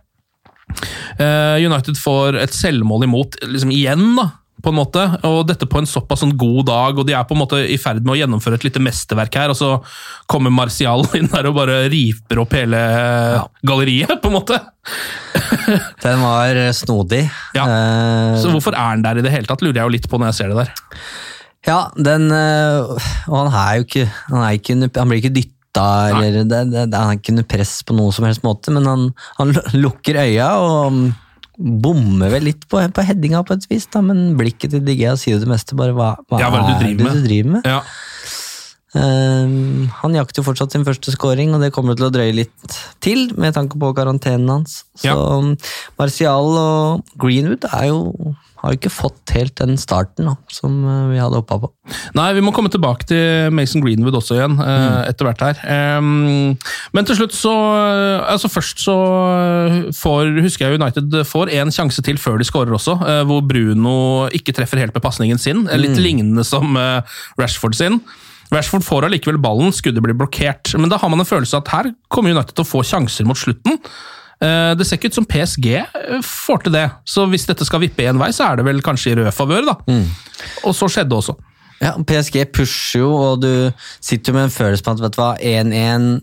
United får et selvmål imot liksom igjen, da på en måte, og dette på en såpass sånn god dag, og de er på en måte i ferd med å gjennomføre et lite mesterverk her, og så kommer Martial inn der og bare riper opp hele galleriet, på en måte. Den var eh, snodig. Ja. Eh, Så hvorfor er han der i det hele tatt, lurer jeg jo litt på når jeg ser det der. ja, den eh, Og han er jo ikke Han, er ikke, han blir ikke dytta, eller det, det, han er ikke under press på noen som helst måte, men han, han lukker øya og bommer vel litt på, på headinga på et vis, da, men blikket til Digea sier jo det meste. bare hva, hva, Ja, hva er det du er driver med? du driver med? Ja, Ehm, han jakter jo fortsatt sin første scoring, og det kommer til å drøye litt til med tanke på karantenen hans. Så Ja. Martial og Greenwood er jo, har jo ikke fått helt den starten da, som eh, vi hadde håpa på. Nei, vi må komme tilbake til Mason Greenwood også igjen, mm. etter hvert her. Ehm, men til slutt så Altså først så får, husker jeg United får en sjanse til før de skårer også, eh, hvor Bruno ikke treffer helt med pasningen sin. Litt Litt lignende som eh, Rashford sin. Rashford får allikevel ballen, skuddet blir blokkert. Men da har man en følelse av at her kommer United til å få sjanser mot slutten. Eh, Det ser ikke ut som PSG eh, får til det, så hvis dette skal vippe én vei, så er det vel kanskje i rød favør, da. Og så skjedde også. Ja, PSG pusher jo, og du sitter jo med en følelse på at vet du hva, 1-1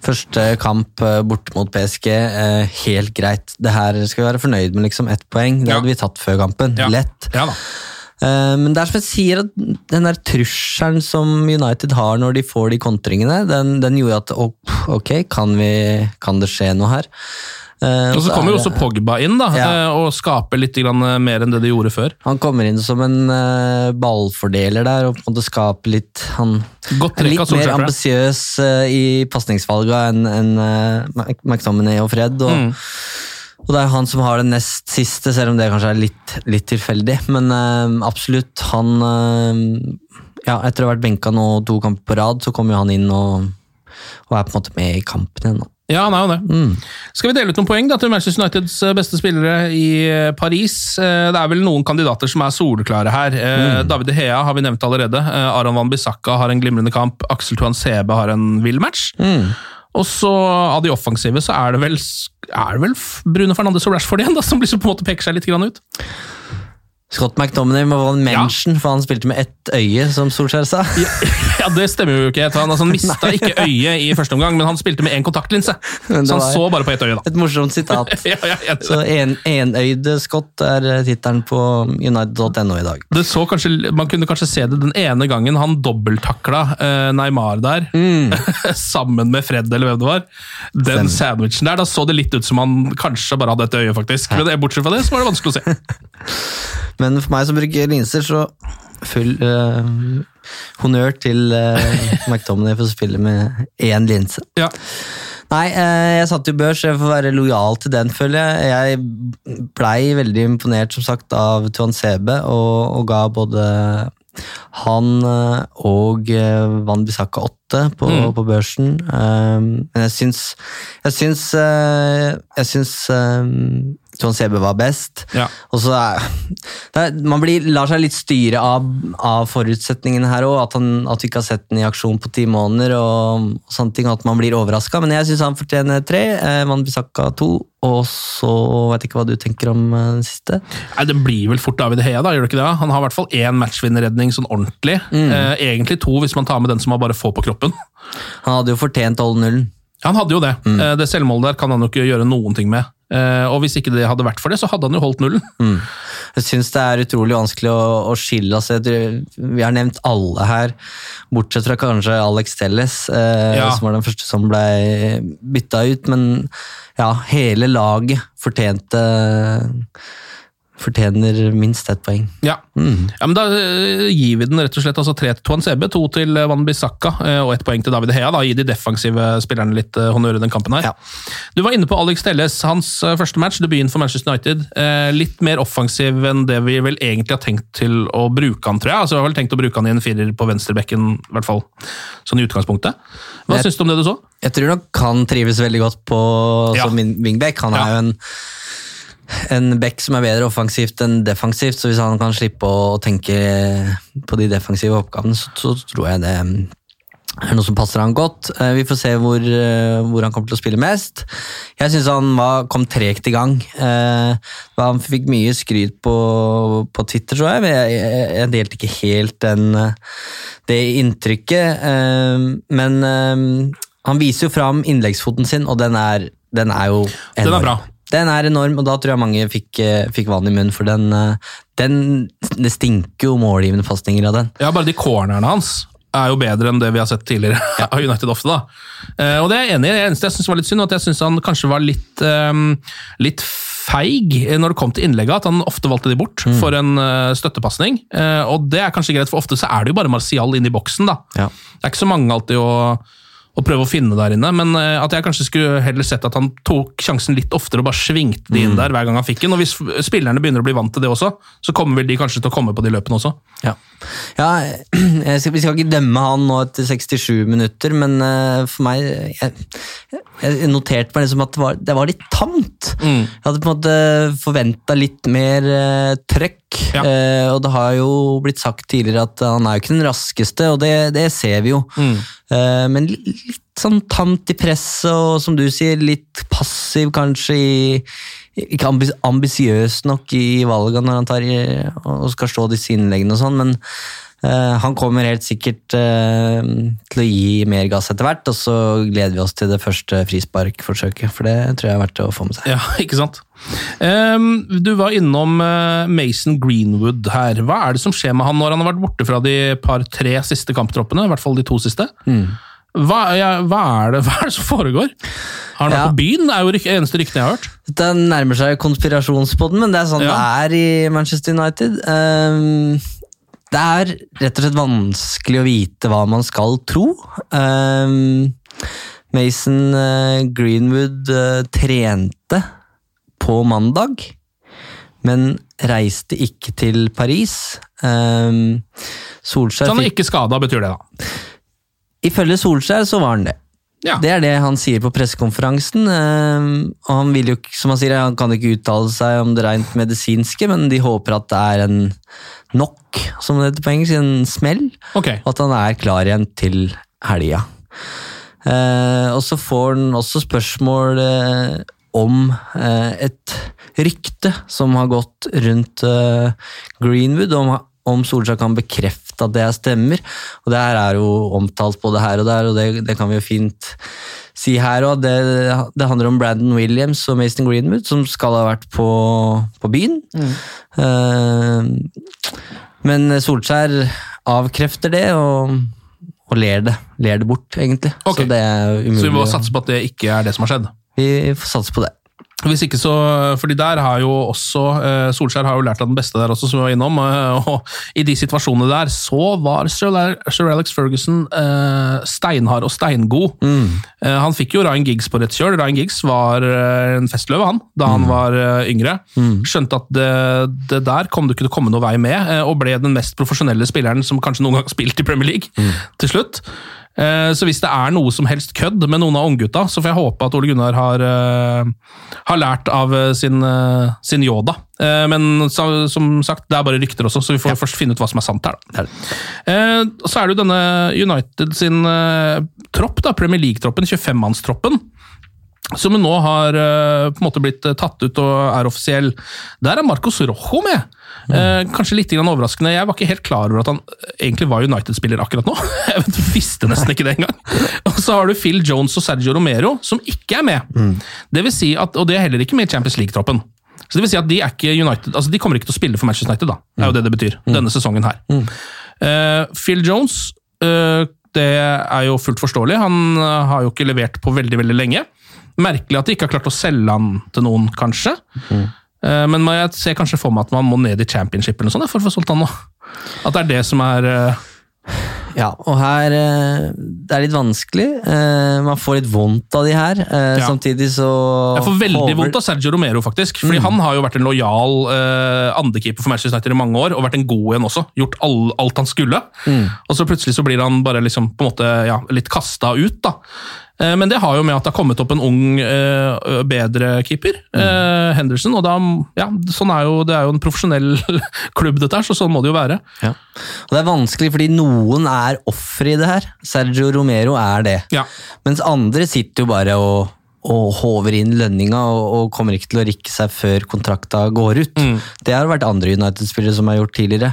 Første kamp bort borte mot PSG, eh, helt greit. Det her skal vi være fornøyd med, liksom. Ett poeng. Det Ja. hadde vi tatt før kampen. Ja. Lett. Ja da. Eh, Men det er som jeg sier, at den der trusselen som United har når de får de kontringene, den, den gjorde at ok, kan, vi, kan det skje noe her? Eh, Og så kommer jo også Pogba inn da, Ja. eh, og skaper litt mer enn det de gjorde før. Han kommer inn som en ballfordeler der og på en måte skaper litt Han Godt er trekk litt mer ambisiøs i pasningsvalga enn eh, McTominay og Fred. Og, Mm. Og det er han som har det nest siste, selv om det kanskje er litt, litt tilfeldig. Men øh, absolutt, han øh, ja, Etter å ha vært benka nå to kamper på rad, så kommer jo han inn og, og er på en måte med i kampen igjen. Ja, han er jo det. Skal vi dele ut noen poeng da, til Manchester Uniteds eh, beste spillere i Paris? Det er vel noen kandidater som er soleklare her. Mm. David Hea har vi nevnt allerede. Aron Van Bissaka har en glimrende kamp. Aksel Tuan Sebe har en vill match. Og så av de offensive så er det vel, er det vel Bruno Fernandes og Rashford igjen, da, som liksom på en måte peker seg litt grann ut. Scott McDominay må få en mention, for han spilte med ett øye, som Solskjær sa. Ja, Det stemmer jo ikke. Han, altså, han mista ikke øyet i første omgang, men han spilte med én kontaktlinse. Så han så bare på ett øye, da. Et morsomt sitat. Ja, ja, ja, Så en, enøyde Scott er eh, tittelen på United.no i dag. Det så kanskje, man kunne kanskje se det den ene gangen han dobbelttakla eh, Neymar der, sammen med Fred, eller hvem det var. Den Stemmer. sandwichen der, da så det litt ut som han kanskje bare hadde et øye, faktisk. Men bortsett fra det, så var det vanskelig å se. Men for meg som bruker linser, så full uh, honnør til uh, McTominay for å spille med én linse. Ja. Nei, eh, jeg satt i børs, jeg får være lojal til den, føler jeg. Jeg blei veldig imponert, som sagt, av Tuan Sebe, og, og ga både han og Van Bissaka 8 på, Mm. på børsen. Men jeg syns Jeg syns, jeg syns Tuan Sebe var best. Ja. Og så er, er Man blir, lar seg litt styre av, av forutsetningene her òg. At, at vi ikke har sett den i aksjon på ti måneder, og, og sånne ting, at man blir overraska. Men jeg syns han fortjener tre. Eh, Van Bissaka to. Og så vet jeg ikke hva du tenker om eh, den siste. Nei, Det blir vel fort David Hea, da, gjør det ikke det? Han har i hvert fall én matchvinnerredning sånn ordentlig. Eh, egentlig to, hvis man tar med den som han bare får på kroppen. Han hadde jo fortjent holde nullen. Han hadde jo det. Eh, det selvmålet der kan han jo ikke gjøre noen ting med. Eh, og hvis ikke det hadde vært for det, så hadde han jo holdt nullen. Jeg syns det er utrolig vanskelig å, å skille. oss. jeg vi har nevnt alle her, bortsett fra kanskje Alex Telles, eh, Ja. som var den første som ble bytta ut. Men ja, hele laget fortjente Fortjener minst ett poeng. Ja. ja, men Da eh, gir vi den rett og slett altså tre til Tuan Sebe, to til eh, Van Bissaka eh, og ett poeng til David Hea. da, Gi de defensive spillerne litt eh, honnør i den kampen her. Ja. Du var inne på Alex Telles, hans eh, første match, debuten for Manchester United. Eh, litt mer offensiv enn det vi vel egentlig har tenkt til å bruke han, tror jeg. Altså, Vi har vel tenkt å bruke han i en firer på venstrebekken, i hvert fall sånn i utgangspunktet. Hva syns du om det du så? Jeg tror nok han trives veldig godt på som wing- wingback. Han er jo en, en back som er bedre offensivt enn defensivt, så hvis han kan slippe å tenke på de defensive oppgavene, så, så tror jeg det er noe som passer han godt. Eh, Vi får se hvor, eh, hvor han kommer til å spille mest. Jeg syns han var, kom tregt i gang. Eh, Han fikk mye skryt på, på Twitter, tror jeg, men jeg, jeg, jeg delte ikke helt den, det inntrykket. Men han viser jo fram innleggsfoten sin, og den er, den er jo enorm. Den er bra. Den er enorm, og da tror jeg mange fikk, eh, fikk vann i munnen, for den, eh, den Det stinker jo målgivende fastninger av den. Ja, bare de cornerne hans er jo bedre enn det vi har sett tidligere av United ofte. da. Eh, og det er jeg enig i. Det eneste jeg synes var litt synd, at jeg syns han kanskje var litt, um, litt feig når det kom til innlegget, at han ofte valgte de bort for en uh, støttepasning. Uh, og det er kanskje greit, for ofte så er det jo bare Martial inn i boksen, da. Ja. Det er ikke så mange alltid å, å prøve å finne der inne, men eh, at jeg kanskje skulle heller sett at han tok sjansen litt oftere og bare svingte de inn der hver gang han fikk den. Og hvis spillerne begynner å bli vant til det også, så kommer vel de kanskje til å komme på de løpene også. Ja, ja skal, Vi skal ikke dømme han nå etter 67 minutter, men eh, for meg Jeg, jeg noterte meg liksom at det var, det var litt tamt. Mm. Jeg hadde på en måte forventa litt mer uh, trøkk. Ja. Uh, og det har jo blitt sagt tidligere at han er jo ikke den raskeste, og det, det ser vi jo. Mm. Eh, men litt sånn tamt i presset, og som du sier, litt passiv kanskje i ikke ambi- ambisiøs nok i valgene når han tar og skal stå disse innleggene og sånn, men han kommer helt sikkert eh, til å gi mer gass etter hvert, og så gleder vi oss til det første frisparkforsøket, for det tror jeg er verdt å få med seg. Ja, ikke sant? Du var innom eh, Mason Greenwood her. Hva er det som skjer med han når han har vært borte fra de par-tre siste kamptroppene? I hvert fall de to siste. Hva, ja, hva, er det, hva er det som foregår? Har han vært Ja. på byen? Det er jo det eneste ryktene jeg har hørt. Det nærmer seg konspirasjonspodden, men det er sånn Ja. det er i Manchester United. Ehm, det er rett og slett vanskelig å vite hva man skal tro. Um, Mason eh, Greenwood eh, trente på mandag, men reiste ikke til Paris. Um, Solskjær Så han er ikke skada, betyr det, da. Ifølge Solskjær så var han det. Ja. Det er det han sier på pressekonferansen. eh, og han vil jo som han sier, han kan ikke uttale seg om det rent medisinske, men de håper at det er en nok, som det heter på engelsk, en smell, Okay. og at han er klar igjen til helga. Eh, og så får han også spørsmål eh, om et rykte som har gått rundt Greenwood, om, om Solskjær kan bekrefte at det stemmer. Og det her er jo omtalt både her og der, og det, det kan vi jo fint si her òg. Det, det handler om Brandon Williams og Mason Greenwood, som skal ha vært på, på byen. Eh, men Solskjær avkrefter det, og, og ler, det, ler det bort, egentlig. Okay. Så det er. Så vi må satse på at det ikke er det som har skjedd. vi får satse på det. Hvis ikke så, fordi der har jo også eh, Solskjær har jo lært av den beste der også, som vi var innom. eh, og I de situasjonene der så var Sir, Alex Ferguson eh, steinhard og steingod. Mm. han fikk jo Ryan Giggs på rett kjøl. Ryan Giggs var en festløve han, da han var eh, yngre. Skjønte at det, det der kom du ikke til å komme noe vei med, og ble den mest profesjonelle spilleren som kanskje noen gang har spilt i Premier League til slutt. Eh, Så hvis det er noe som helst kødd med noen av unggutta, så får jeg håpe at Ole Gunnar har, eh, har lært av eh, sin, sin Yoda. Men som sagt, det er bare rykter også, så vi får først finne ut hva som er sant her. Da. Så er det jo denne United sin tropp, da, Premier League-troppen, 25-mannstroppen. Som nå har på en måte blitt tatt ut og er offisiell. Der er Marcos Rojo med. Eh, kanskje litt grann overraskende. Jeg var ikke helt klar over at han eh, egentlig var United-spiller akkurat nå. Jeg vet, visste nesten ikke det engang. Og så har du Phil Jones og Sergio Romero, som ikke er med. Det vil si at, Og det er heller ikke med i Champions League-troppen. Så det vil si at De er ikke United, altså de kommer ikke til å spille for Manchester United. da. Det er jo det det betyr. Denne sesongen her. Eh, Phil Jones uh, det er jo fullt forståelig. Han har jo ikke levert på veldig veldig lenge. Merkelig at de ikke har klart å selge han til noen, kanskje. Eh, Men jeg ser kanskje for meg at man må ned i championship eller noe sånt for å få solgt han nå. At det er det som er eh, Ja, og her eh, Det er litt vanskelig. Eh, Man får litt vondt av de her. eh, Ja. Samtidig så Jeg får veldig over... vondt av Sergio Romero, faktisk. Fordi han har jo vært en lojal eh, andrekeeper for Manchester United i mange år, og vært en god en også. Gjort all, alt han skulle. Og så plutselig så blir han bare liksom på en måte ja, litt kasta ut, da. Eh, Men det har jo med at det har kommet opp en ung, eh, bedre keeper, mm. Henderson. og da, ja, sånn er jo, Det er jo en profesjonell klubb, dette her, så sånn må det jo være. Ja. Og det er vanskelig fordi noen er ofre i det her. Sergio Romero er det. Ja. Mens andre sitter jo bare og, og håver inn lønninga og, og kommer ikke til å rikke seg før kontrakta går ut. Det har vært andre United-spillere som har gjort tidligere.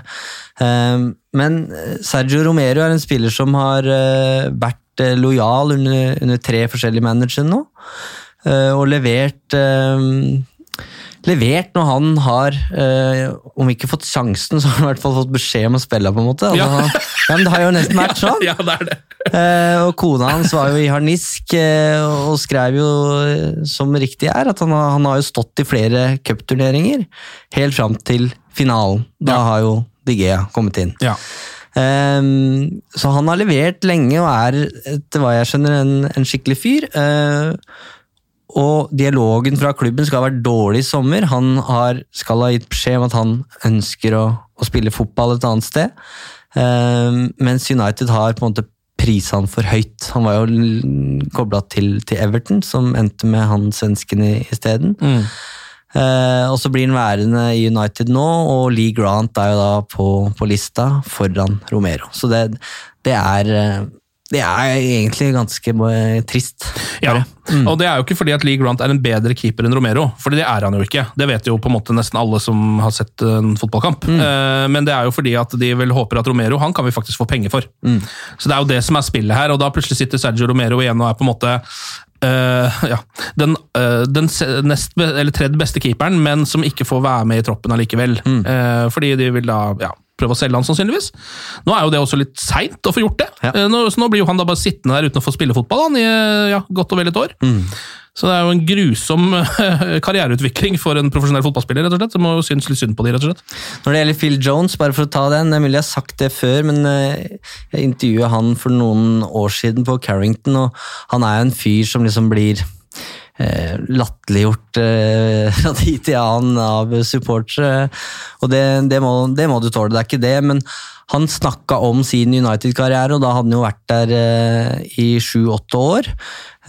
Men eh, Sergio Romero er en spiller som har eh, vært eh, lojal under, under tre forskjellige managere nå, eh, og levert eh, levert når han har, eh, om ikke fått sjansen, så har han i hvert fall fått beskjed om å spille, på en måte. Altså, Ja. ja, men det har jo nesten vært sånn. Ja, det er det. Eh, og kona hans var jo i harnisk eh, og skrev jo, eh, som riktig er, at han, har- han har jo stått i flere cupturneringer helt fram til finalen. Da Ja. har jo Digea kommet inn. Ja. Ehm, så han har levert lenge og er, etter hva jeg skjønner, en, en skikkelig fyr. Uh, og dialogen fra klubben skal ha vært dårlig i sommer. Han har, skal ha gitt beskjed om at han ønsker å, å spille fotball et annet sted. Um, mens United har på en måte prisa han for høyt. Han var jo kobla til, til Everton, som endte med han svensken isteden. Mm. Eh, og så blir han værende i United nå, og Lee Grant er jo da på, på lista foran Romero. Så det, det er eh, det er egentlig ganske trist. Ja. Mm. og det er jo ikke fordi at Lee Grant er en bedre keeper enn Romero, for det er han jo ikke. Det vet jo på en måte nesten alle som har sett en fotballkamp. Mm. Eh, Men det er jo fordi at de vel håper at Romero han kan vi faktisk få penger for. Mm. Så det er jo det som er spillet her, og da plutselig sitter Sergio Romero igjen og er på en måte eh, ja, den, uh, den nest, eller tredje beste keeperen, men som ikke får være med i troppen allikevel. Mm. Uh, fordi de vil da ja, prøve å selge han, sannsynligvis. Nå er jo det også litt seint å få gjort det, Ja. Nå, så nå blir jo han da bare sittende der uten å få spille fotball han, i ja, godt og vel et år. Mm. Så det er jo en grusom eh, karriereutvikling for en profesjonell fotballspiller, rett og slett. Det må jo synes litt synd på de, rett og slett. Når det gjelder Phil Jones, bare for å ta den, det er mulig jeg har sagt det før, men eh, jeg intervjuet han for noen år siden på Carrington, og han er jo en fyr som liksom blir eh, latterliggjort eh, fra tid til annen av supportere. Og det, det, må, det må du tåle, det er ikke det, men han snakka om sin United-karriere, og da hadde han jo vært der eh, i sju-åtte år.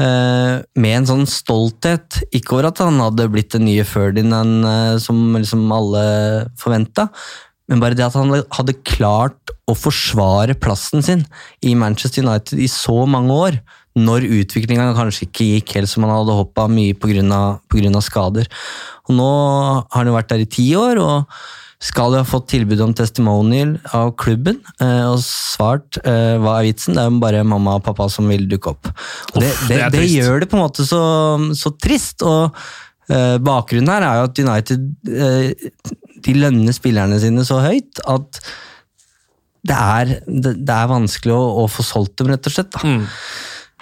Eh, med en sånn stolthet, ikke over at han hadde blitt den nye Ferdinand eh, som liksom alle forventa, men bare det at han hadde klart å forsvare plassen sin i Manchester United i så mange år, når utviklinga kanskje ikke gikk helt som han hadde håpa, mye pga. skader. Og nå har han jo vært der i ti år, og skal jo ha fått tilbud om testimonial av klubben, eh, og svart eh, hva er vitsen? Det er jo bare mamma og pappa som vil dukke opp. Og det, det, det det gjør det på en måte så, så trist, og eh, bakgrunnen her er jo at United de lønner spillerne sine så høyt at det er, det, er vanskelig å, å få solgt dem, rett og slett.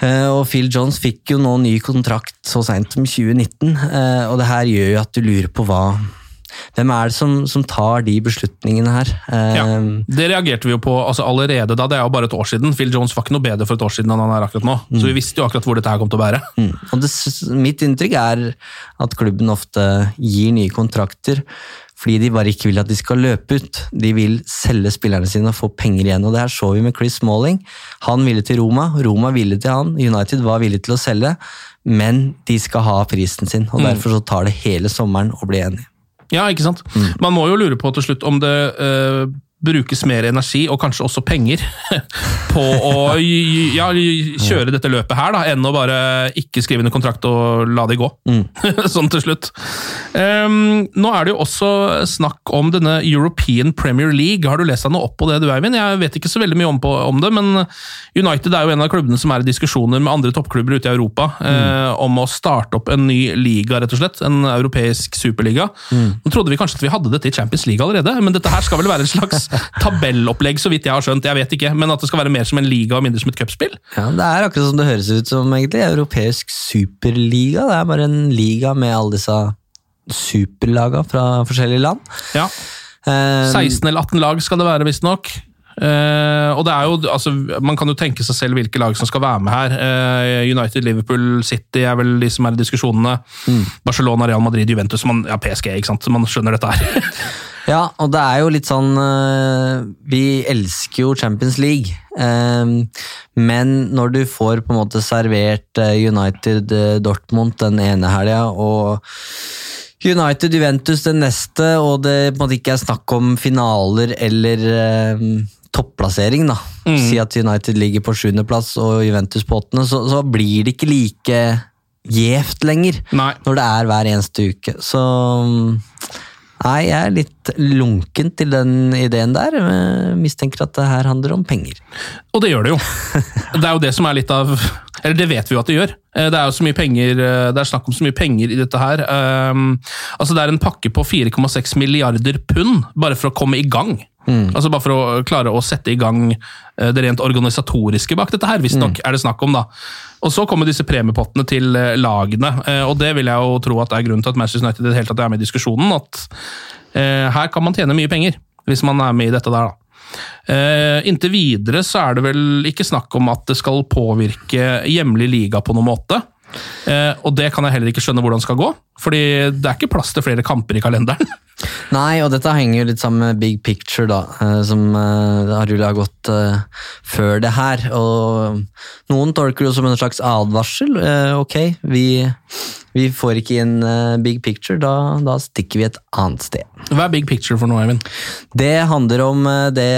Eh, og Phil Jones fikk jo nå ny kontrakt så seint som 2019, eh, og det her gjør jo at du lurer på hva Hvem er det som, som tar de beslutningene her? Ja, Det reagerte vi jo på altså allerede da, det er jo bare et år siden. Phil Jones var ikke noe bedre for et år siden enn han er akkurat nå. Så vi visste jo akkurat hvor dette her kom til å bære. Mm. Og det, mitt inntrykk er at klubben ofte gir nye kontrakter fordi de bare ikke vil at de skal løpe ut. De vil selge spillerne sine og få penger igjen. og Det her så vi med Chris Smalling. Han ville til Roma, Roma ville til han. United var villig til å selge, men de skal ha prisen sin. og Derfor så tar det hele sommeren å bli enig. Ja, ikke sant? Man må jo lure på til slutt om det eh, brukes mer energi, og kanskje også penger, på å ja, kjøre dette løpet her, da, enn å bare ikke skrive under kontrakt og la det gå. sånn til slutt. Um, nå er det jo også snakk om denne European Premier League. Har du lest deg noe opp på det, du Eivind? Jeg vet ikke så veldig mye om, på, om det, men United er jo en av klubbene som er i diskusjoner med andre toppklubber ute i Europa eh, om å starte opp en ny liga, rett og slett. En europeisk superliga. Nå trodde vi kanskje at vi hadde dette i Champions League allerede, men dette her skal vel være en slags tabellopplegg, så vidt jeg har skjønt. Jeg vet ikke, men at det skal være mer som en liga og mindre som et cupspill? Ja, Det er akkurat som det høres ut som, egentlig. Europeisk superliga. Det er bare en liga med alle disse superlaga fra forskjellige land. Ja. Eh, 16 eller 18 lag skal det være, visstnok. Uh, og det er jo, altså, Man kan jo tenke seg selv hvilke lag som skal være med her. Uh, United, Liverpool, City er vel de som er i diskusjonene. Barcelona, Real Madrid, Juventus man, Ja, PSG, ikke sant? Man skjønner dette her. Ja, og det er jo litt sånn eh, Vi elsker jo Champions League. eh, men når du får på en måte servert eh, United Dortmund den ene helga, og United Juventus den neste, og det på en måte ikke er snakk om finaler eller topplassering, da. Si at United ligger på sjuendeplass og Juventus på åttende, så, så blir det ikke like gjevt lenger Nei. når det er hver eneste uke. Så mm, Nei, jeg er litt lunken til den ideen der. Jeg mistenker at det her handler om penger. Og det gjør det jo. Det er jo det som er litt av Eller det vet vi jo at det gjør. Eh, Det er jo så mye penger, eh, det er snakk om så mye penger i dette her. Um, altså Det er en pakke på 4,6 milliarder pund bare for å komme i gang. Altså Bare for å klare å sette i gang eh, det rent organisatoriske bak dette her, visstnok er det snakk om. da. Og Så kommer disse premiepottene til eh, lagene, eh, og det vil jeg jo tro at er grunnen til at Manchester United i det hele tatt er med i diskusjonen. At her kan man tjene mye penger, hvis man er med i dette der. da. Uh, inntil videre så er det vel ikke snakk om at det skal påvirke hjemlig liga på noen måte. Uh, og det kan jeg heller ikke skjønne hvordan skal gå, fordi det er ikke plass til flere kamper i kalenderen. Nei, og dette henger jo litt sammen med big picture, da, eh, som uh, har rulla gått eh, før det her. Og noen tolker det som en slags advarsel. Eh, ok, vi, vi får ikke inn eh, big picture, da, da stikker vi et annet sted. Hva er big picture for noe, Eivind? Det handler om eh, det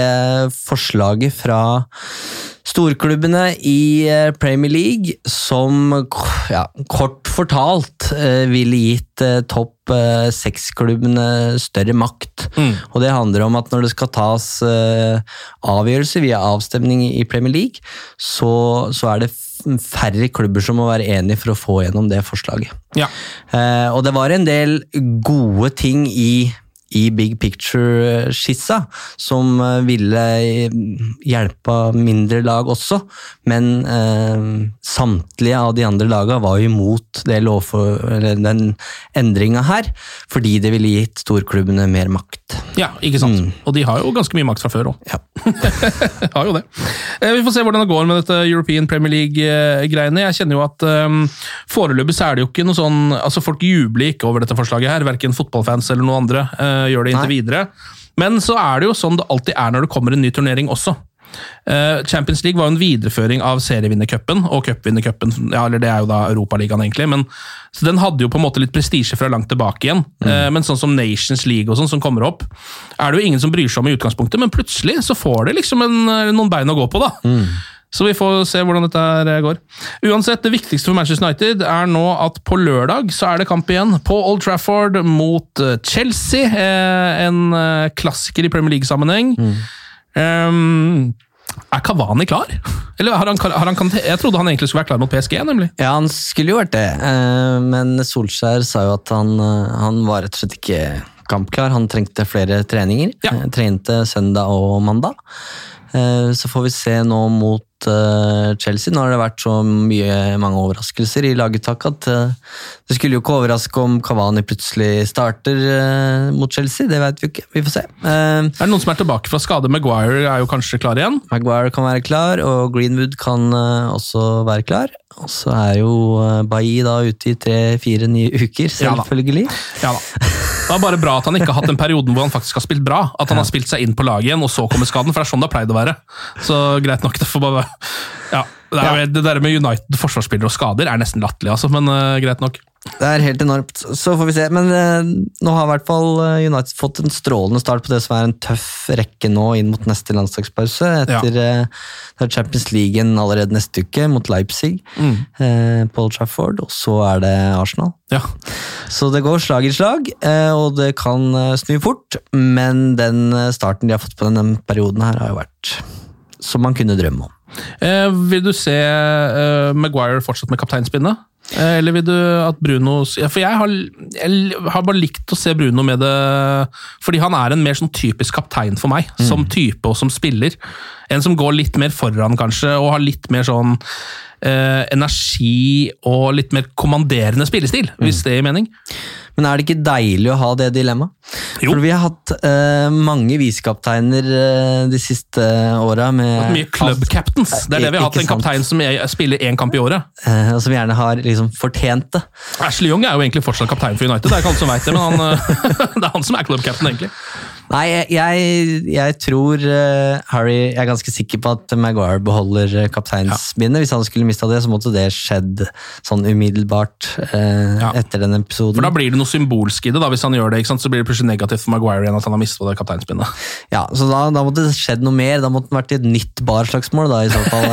forslaget fra storklubbene i eh, Premier League som ja, kort fortalt eh, ville gitt eh, topp eh, seks-klubbene større makt. Og det handler om at når det skal tas eh, avgjørelser via avstemning i Premier League, så, så er det færre klubber som må være enige for å få gjennom det forslaget. Ja. Eh, og det var en del gode ting i, i Big Picture-skissa som eh, ville hjelpe mindre lag også, men eh, samtlige av de andre lagene var imot det den endringa her, fordi det ville gitt storklubbene mer makt. Ja, ikke sant. Og de har jo ganske mye makt fra før òg. Ja. har jo det. Eh, Vi får se hvordan det går med dette European Premier League-greiene. Jeg kjenner jo at um, foreløpig så er det jo ikke noe sånn altså Folk jubler ikke over dette forslaget her, verken fotballfans eller noen andre eh, gjør det inntil Nei. videre. Men så er det jo sånn det alltid er når det kommer en ny turnering også. Eh, Champions League var jo en videreføring av serievinnercupen og cupvinnercupen. Ja, eller det er jo da Europaligaen, egentlig. Men, så den hadde jo på en måte litt prestisje fra langt tilbake igjen. Eh, men sånn som Nations League og sånn som kommer opp, er det jo ingen som bryr seg om i utgangspunktet, men plutselig så får det liksom en, noen bein å gå på, da. Så vi får se hvordan dette her går. Uansett, det viktigste for Manchester United er nå at på lørdag så er det kamp igjen på Old Trafford mot eh, Chelsea. eh, En eh, klassiker i Premier League-sammenheng. Um, er Kavani klar? Eller har han, har han, jeg trodde han egentlig skulle være klar mot PSG, nemlig. Ja, han skulle jo vært det, eh, men Solskjær sa jo at han, eh, han var rett og slett ikke kampklar. Han trengte flere treninger. Ja. Eh, Trente søndag og mandag. Eh, Så får vi se nå mot eh, Chelsea. Nå har det vært så mye, mange overraskelser i laguttak at eh, det skulle jo ikke overraske om Kavani plutselig starter eh, mot Chelsea. Det vet vi ikke. Vi får se. Eh, Er det noen som er tilbake fra skade? Maguire er jo kanskje klar igjen? Maguire kan være klar, og Greenwood kan eh, også være klar. Og så er jo Bailly da ute i tre-fire nye uker, Ja da. selvfølgelig. Ja da. Det er bare bra at han ikke har hatt den perioden hvor han faktisk har spilt bra. At han har spilt seg inn på laget igjen, og så kommer skaden. For det er sånn det har pleid å være. Så greit nok. Det får bare ja, det, er, det der med United forsvarsspillere og skader er nesten latterlig, altså, men uh, greit nok. Det er helt enormt. Så får vi se. Men eh, nå har i hvert fall eh, United fått en strålende start på det som er en tøff rekke nå inn mot neste landslagspause. Etter eh, det er Champions League allerede neste uke mot Leipzig eh, på Old Trafford, og så er det Arsenal. Ja. Så det går slag i slag, eh, og det kan eh, snu fort. Men den eh, starten de har fått på denne perioden her, har jo vært som man kunne drømme om. Eh, vil du se eh, Maguire fortsatt med kapteinspinnet? Eh, eller vil du at Bruno ja, For jeg har, jeg har bare likt å se Bruno med det Fordi han er en mer sånn typisk kaptein for meg, som type og som spiller. En som går litt mer foran, kanskje, og har litt mer sånn eh, energi og litt mer kommanderende spillestil, hvis det gir mening. Men er det ikke deilig å ha det dilemmaet? For vi har hatt uh, mange visekapteiner uh, de siste åra. med Mye club captains. Det er det vi har hatt. En kaptein som er- spiller én kamp i året. Uh, og som gjerne har liksom fortjent det. Ashley Young er jo egentlig fortsatt kaptein for United, det er ikke alle som vet det, men han, det er han som er club captain, egentlig. Nei, jeg, jeg, tror eh, Harry Jeg er ganske sikker på at Maguire beholder kapteinsbindet. kapteinsbindet. Hvis han skulle mista det, så måtte det skjedd sånn umiddelbart eh, Ja. etter den episoden. For da blir det noe symbolsk i det, da, hvis han gjør det. Så blir det plutselig negativt for Maguire igjen at han har mistet det kapteinsbindet. Ja, så da, da måtte det skjedd noe mer. Da måtte det vært i et nytt barslagsmål, da, i så fall.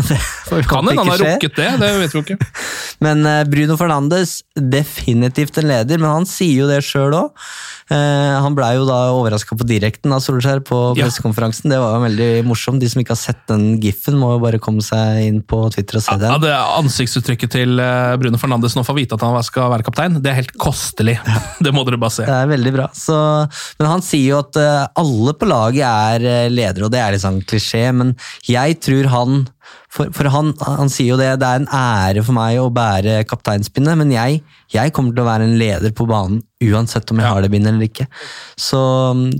det Kan hende han har rukket det, det vet vi ikke. Men eh, Bruno Fernandes, definitivt en leder, men han sier jo det sjøl òg. Han blei jo da overraska på direkten av Solskjær på Ja. Det var jo veldig morsomt. De som ikke har sett den giffen, må jo bare komme seg inn på Twitter og se Ja, den. det Ansiktsuttrykket til eh, Bruno Fernandes nå får vite at han skal være kaptein, det er helt kostelig. Det må dere bare se. Det er veldig bra. Så, men han sier jo at eh, alle på laget er eh, ledere, og det er litt sånn klisjé, men jeg tror han For, for han, han sier jo det, det er en ære for meg å bære kapteinspinnet, men jeg, jeg kommer til å være en leder på banen uansett om jeg har det bindet eller ikke. Så,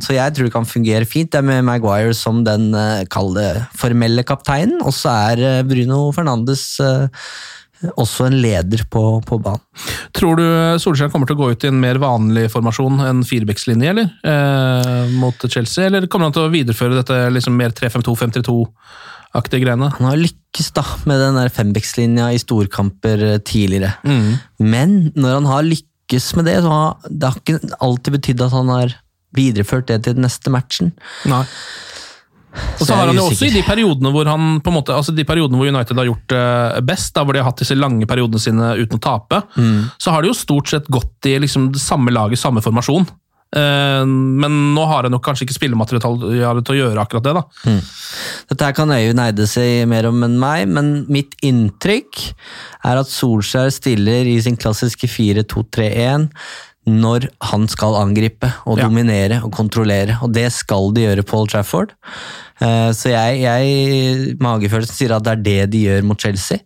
så jeg tror det kan fungere fint. Det er med Maguire som den eh, kall det formelle kapteinen, og så er eh, Bruno Fernandes eh, også en leder på, på banen. Tror du Solskjær kommer til å gå ut i en mer vanlig formasjon enn firebeckslinje, eller? Eh, mot Chelsea, eller kommer han til å videreføre dette liksom mer 3-5-2-5-3-2-aktige greiene? Han har lykkes da med den der fembekslinja i storkamper eh, tidligere. Mm. Men når han har lykkes med det, så har det har ikke alltid betydd at han har videreført det til den neste matchen. Nei. Og Så har han jo også i de periodene hvor han på en måte, altså de periodene hvor United har gjort det best, da hvor de har hatt disse lange periodene sine uten å tape, Mm. så har de jo stort sett gått i liksom det samme laget, samme formasjon. Eh, men nå har jeg nok kanskje ikke spillemateriale til å gjøre akkurat det. da. Dette her kan Øyvind Eide si mer om enn meg, men mitt inntrykk er at Solskjær stiller i sin klassiske 4-2-3-1 når han skal angripe og Ja. dominere og kontrollere, og det skal de gjøre på Old Trafford. Eh, Så jeg, jeg magefølelsen sier at det er det de gjør mot Chelsea.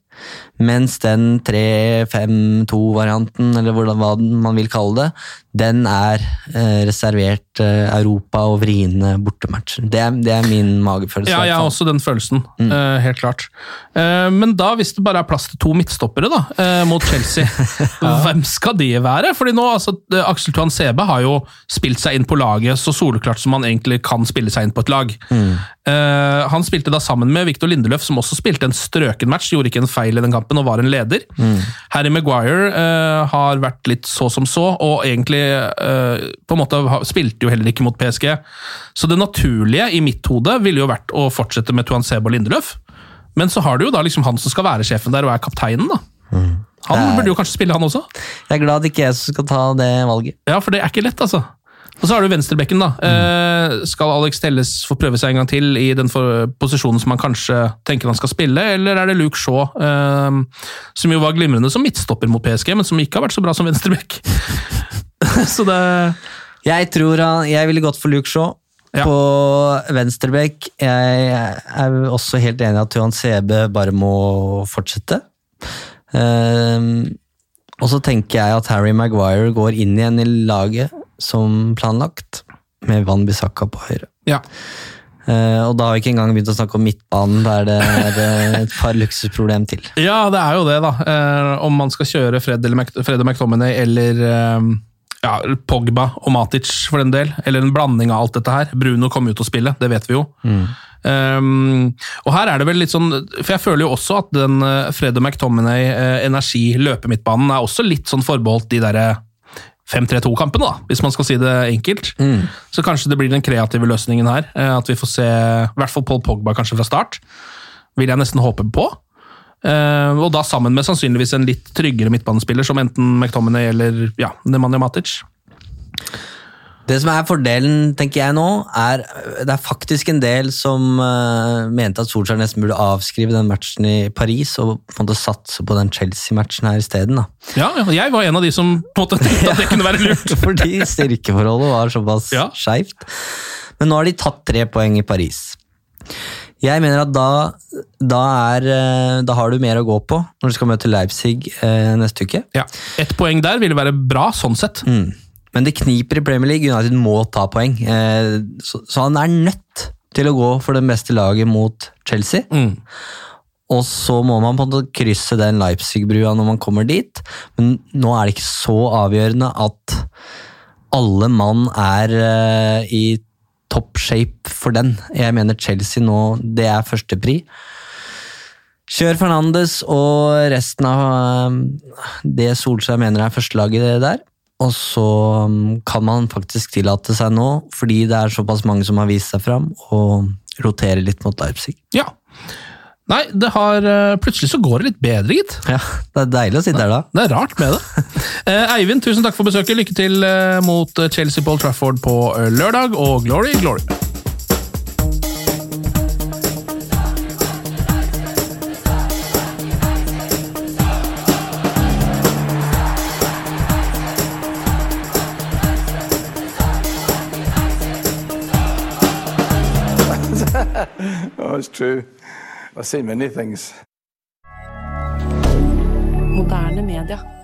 Mens den 3-5-2-varianten, eller hvordan, hva man vil kalle det, den er eh, reservert eh, Europa og vriene bortematcher. Det, det er min magefølelse. Ja, jeg har også den følelsen, Mm. eh, helt klart. Eh, men da, hvis det bare er plass til to midtstoppere da, eh, mot Chelsea, hvem skal det være? Fordi nå, altså, eh, Aksel Tuan Sebe har jo spilt seg inn på laget så soleklart som han egentlig kan spille seg inn på et lag. Mm. Eh, han spilte da sammen med Viktor Lindeløf, som også spilte en strøken match, gjorde ikke en feil i den kampen og var en leder. Mm. Harry Maguire uh, har vært litt så som så, og egentlig uh, på en måte spilte jo heller ikke mot PSG. Så det naturlige i mitt hode ville jo vært å fortsette med Tuan Sebo Lindeløf. Men så har du jo da liksom han som skal være sjefen der og er kapteinen. da. Han Mm. Han er- burde jo kanskje spille, han også. Jeg er glad det ikke jeg som skal ta det valget. Ja, for det er ikke lett, altså. Og så har du venstrebekken, da. Eh, skal Alex Telles få prøve seg en gang til i den posisjonen som han kanskje tenker han skal spille, eller er det Luke Shaw, eh, som jo var glimrende som midtstopper mot PSG, men som ikke har vært så bra som venstrebekk? så det Jeg tror han, jeg ville gått for Luke Shaw. Ja. På venstrebekk Jeg er også helt enig i at Johan Sebe bare må fortsette. Ehm, og så tenker jeg at Harry Maguire går inn igjen i laget som planlagt, med Van Bissaka på høyre. Ja. Uh, og da har vi ikke engang begynt å snakke om midtbanen, der det er et par luksusproblem til. Ja, det er jo det, da. Uh, om man skal kjøre Fred, eller Mac Fred og McTominay eller uh, ja, Pogba og Matic, for den del. Eller en blanding av alt dette her. Bruno kom ut og spille, det vet vi jo. Um, og her er det vel litt sånn For jeg føler jo også at den eh, Fred og McTominay eh, energi-løpemidtbanen er også litt sånn forbeholdt de derre 5-3-2-kampene, da, hvis man skal si det enkelt. Så kanskje det blir den kreative løsningen her. eh, At vi får se i hvert fall Paul Pogba kanskje fra start. Vil jeg nesten håpe på. Eh, og da sammen med sannsynligvis en litt tryggere midtbanespiller, som enten McTominay eller ja, Nemanja Matic. Det som er fordelen, tenker jeg nå, er det er faktisk en del som uh, mente at Solskjær nesten burde avskrive den matchen i Paris og på en måte satse på den Chelsea-matchen her isteden. Ja, jeg var en av de som på en måte tenkte at det kunne være lurt. Fordi styrkeforholdet var såpass Ja. skeivt. Men nå har de tatt tre poeng i Paris. Jeg mener at da, da, er, eh, da har du mer å gå på når du skal møte Leipzig eh, neste uke. Ja, Ett poeng der ville være bra, sånn sett. Men det kniper i Premier League. United må ta poeng. Eh, Så, han er nødt til å gå for det beste laget mot Chelsea. Mm. Og så må man på en måte krysse den Leipzig-brua når man kommer dit. Men nå er det ikke så avgjørende at alle mann er eh, i topp shape for den. Jeg mener Chelsea nå, det er førstepri. Kjør Fernandes og resten av eh, det Solskjær mener er førstelaget der. Og så mm, kan man faktisk tillate seg nå, fordi det er såpass mange som har vist seg fram, å rotere litt mot Leipzig. Ja. Nei, det har eh, Plutselig så går det litt bedre, gitt. Ja, Det er deilig å sitte her da. Det er rart med det. Eh, Eivind, tusen takk for besøket. Lykke til eh, mot Chelsea Paul Trafford på lørdag, og glory, glory. It's true. I've seen many things. Moderne media.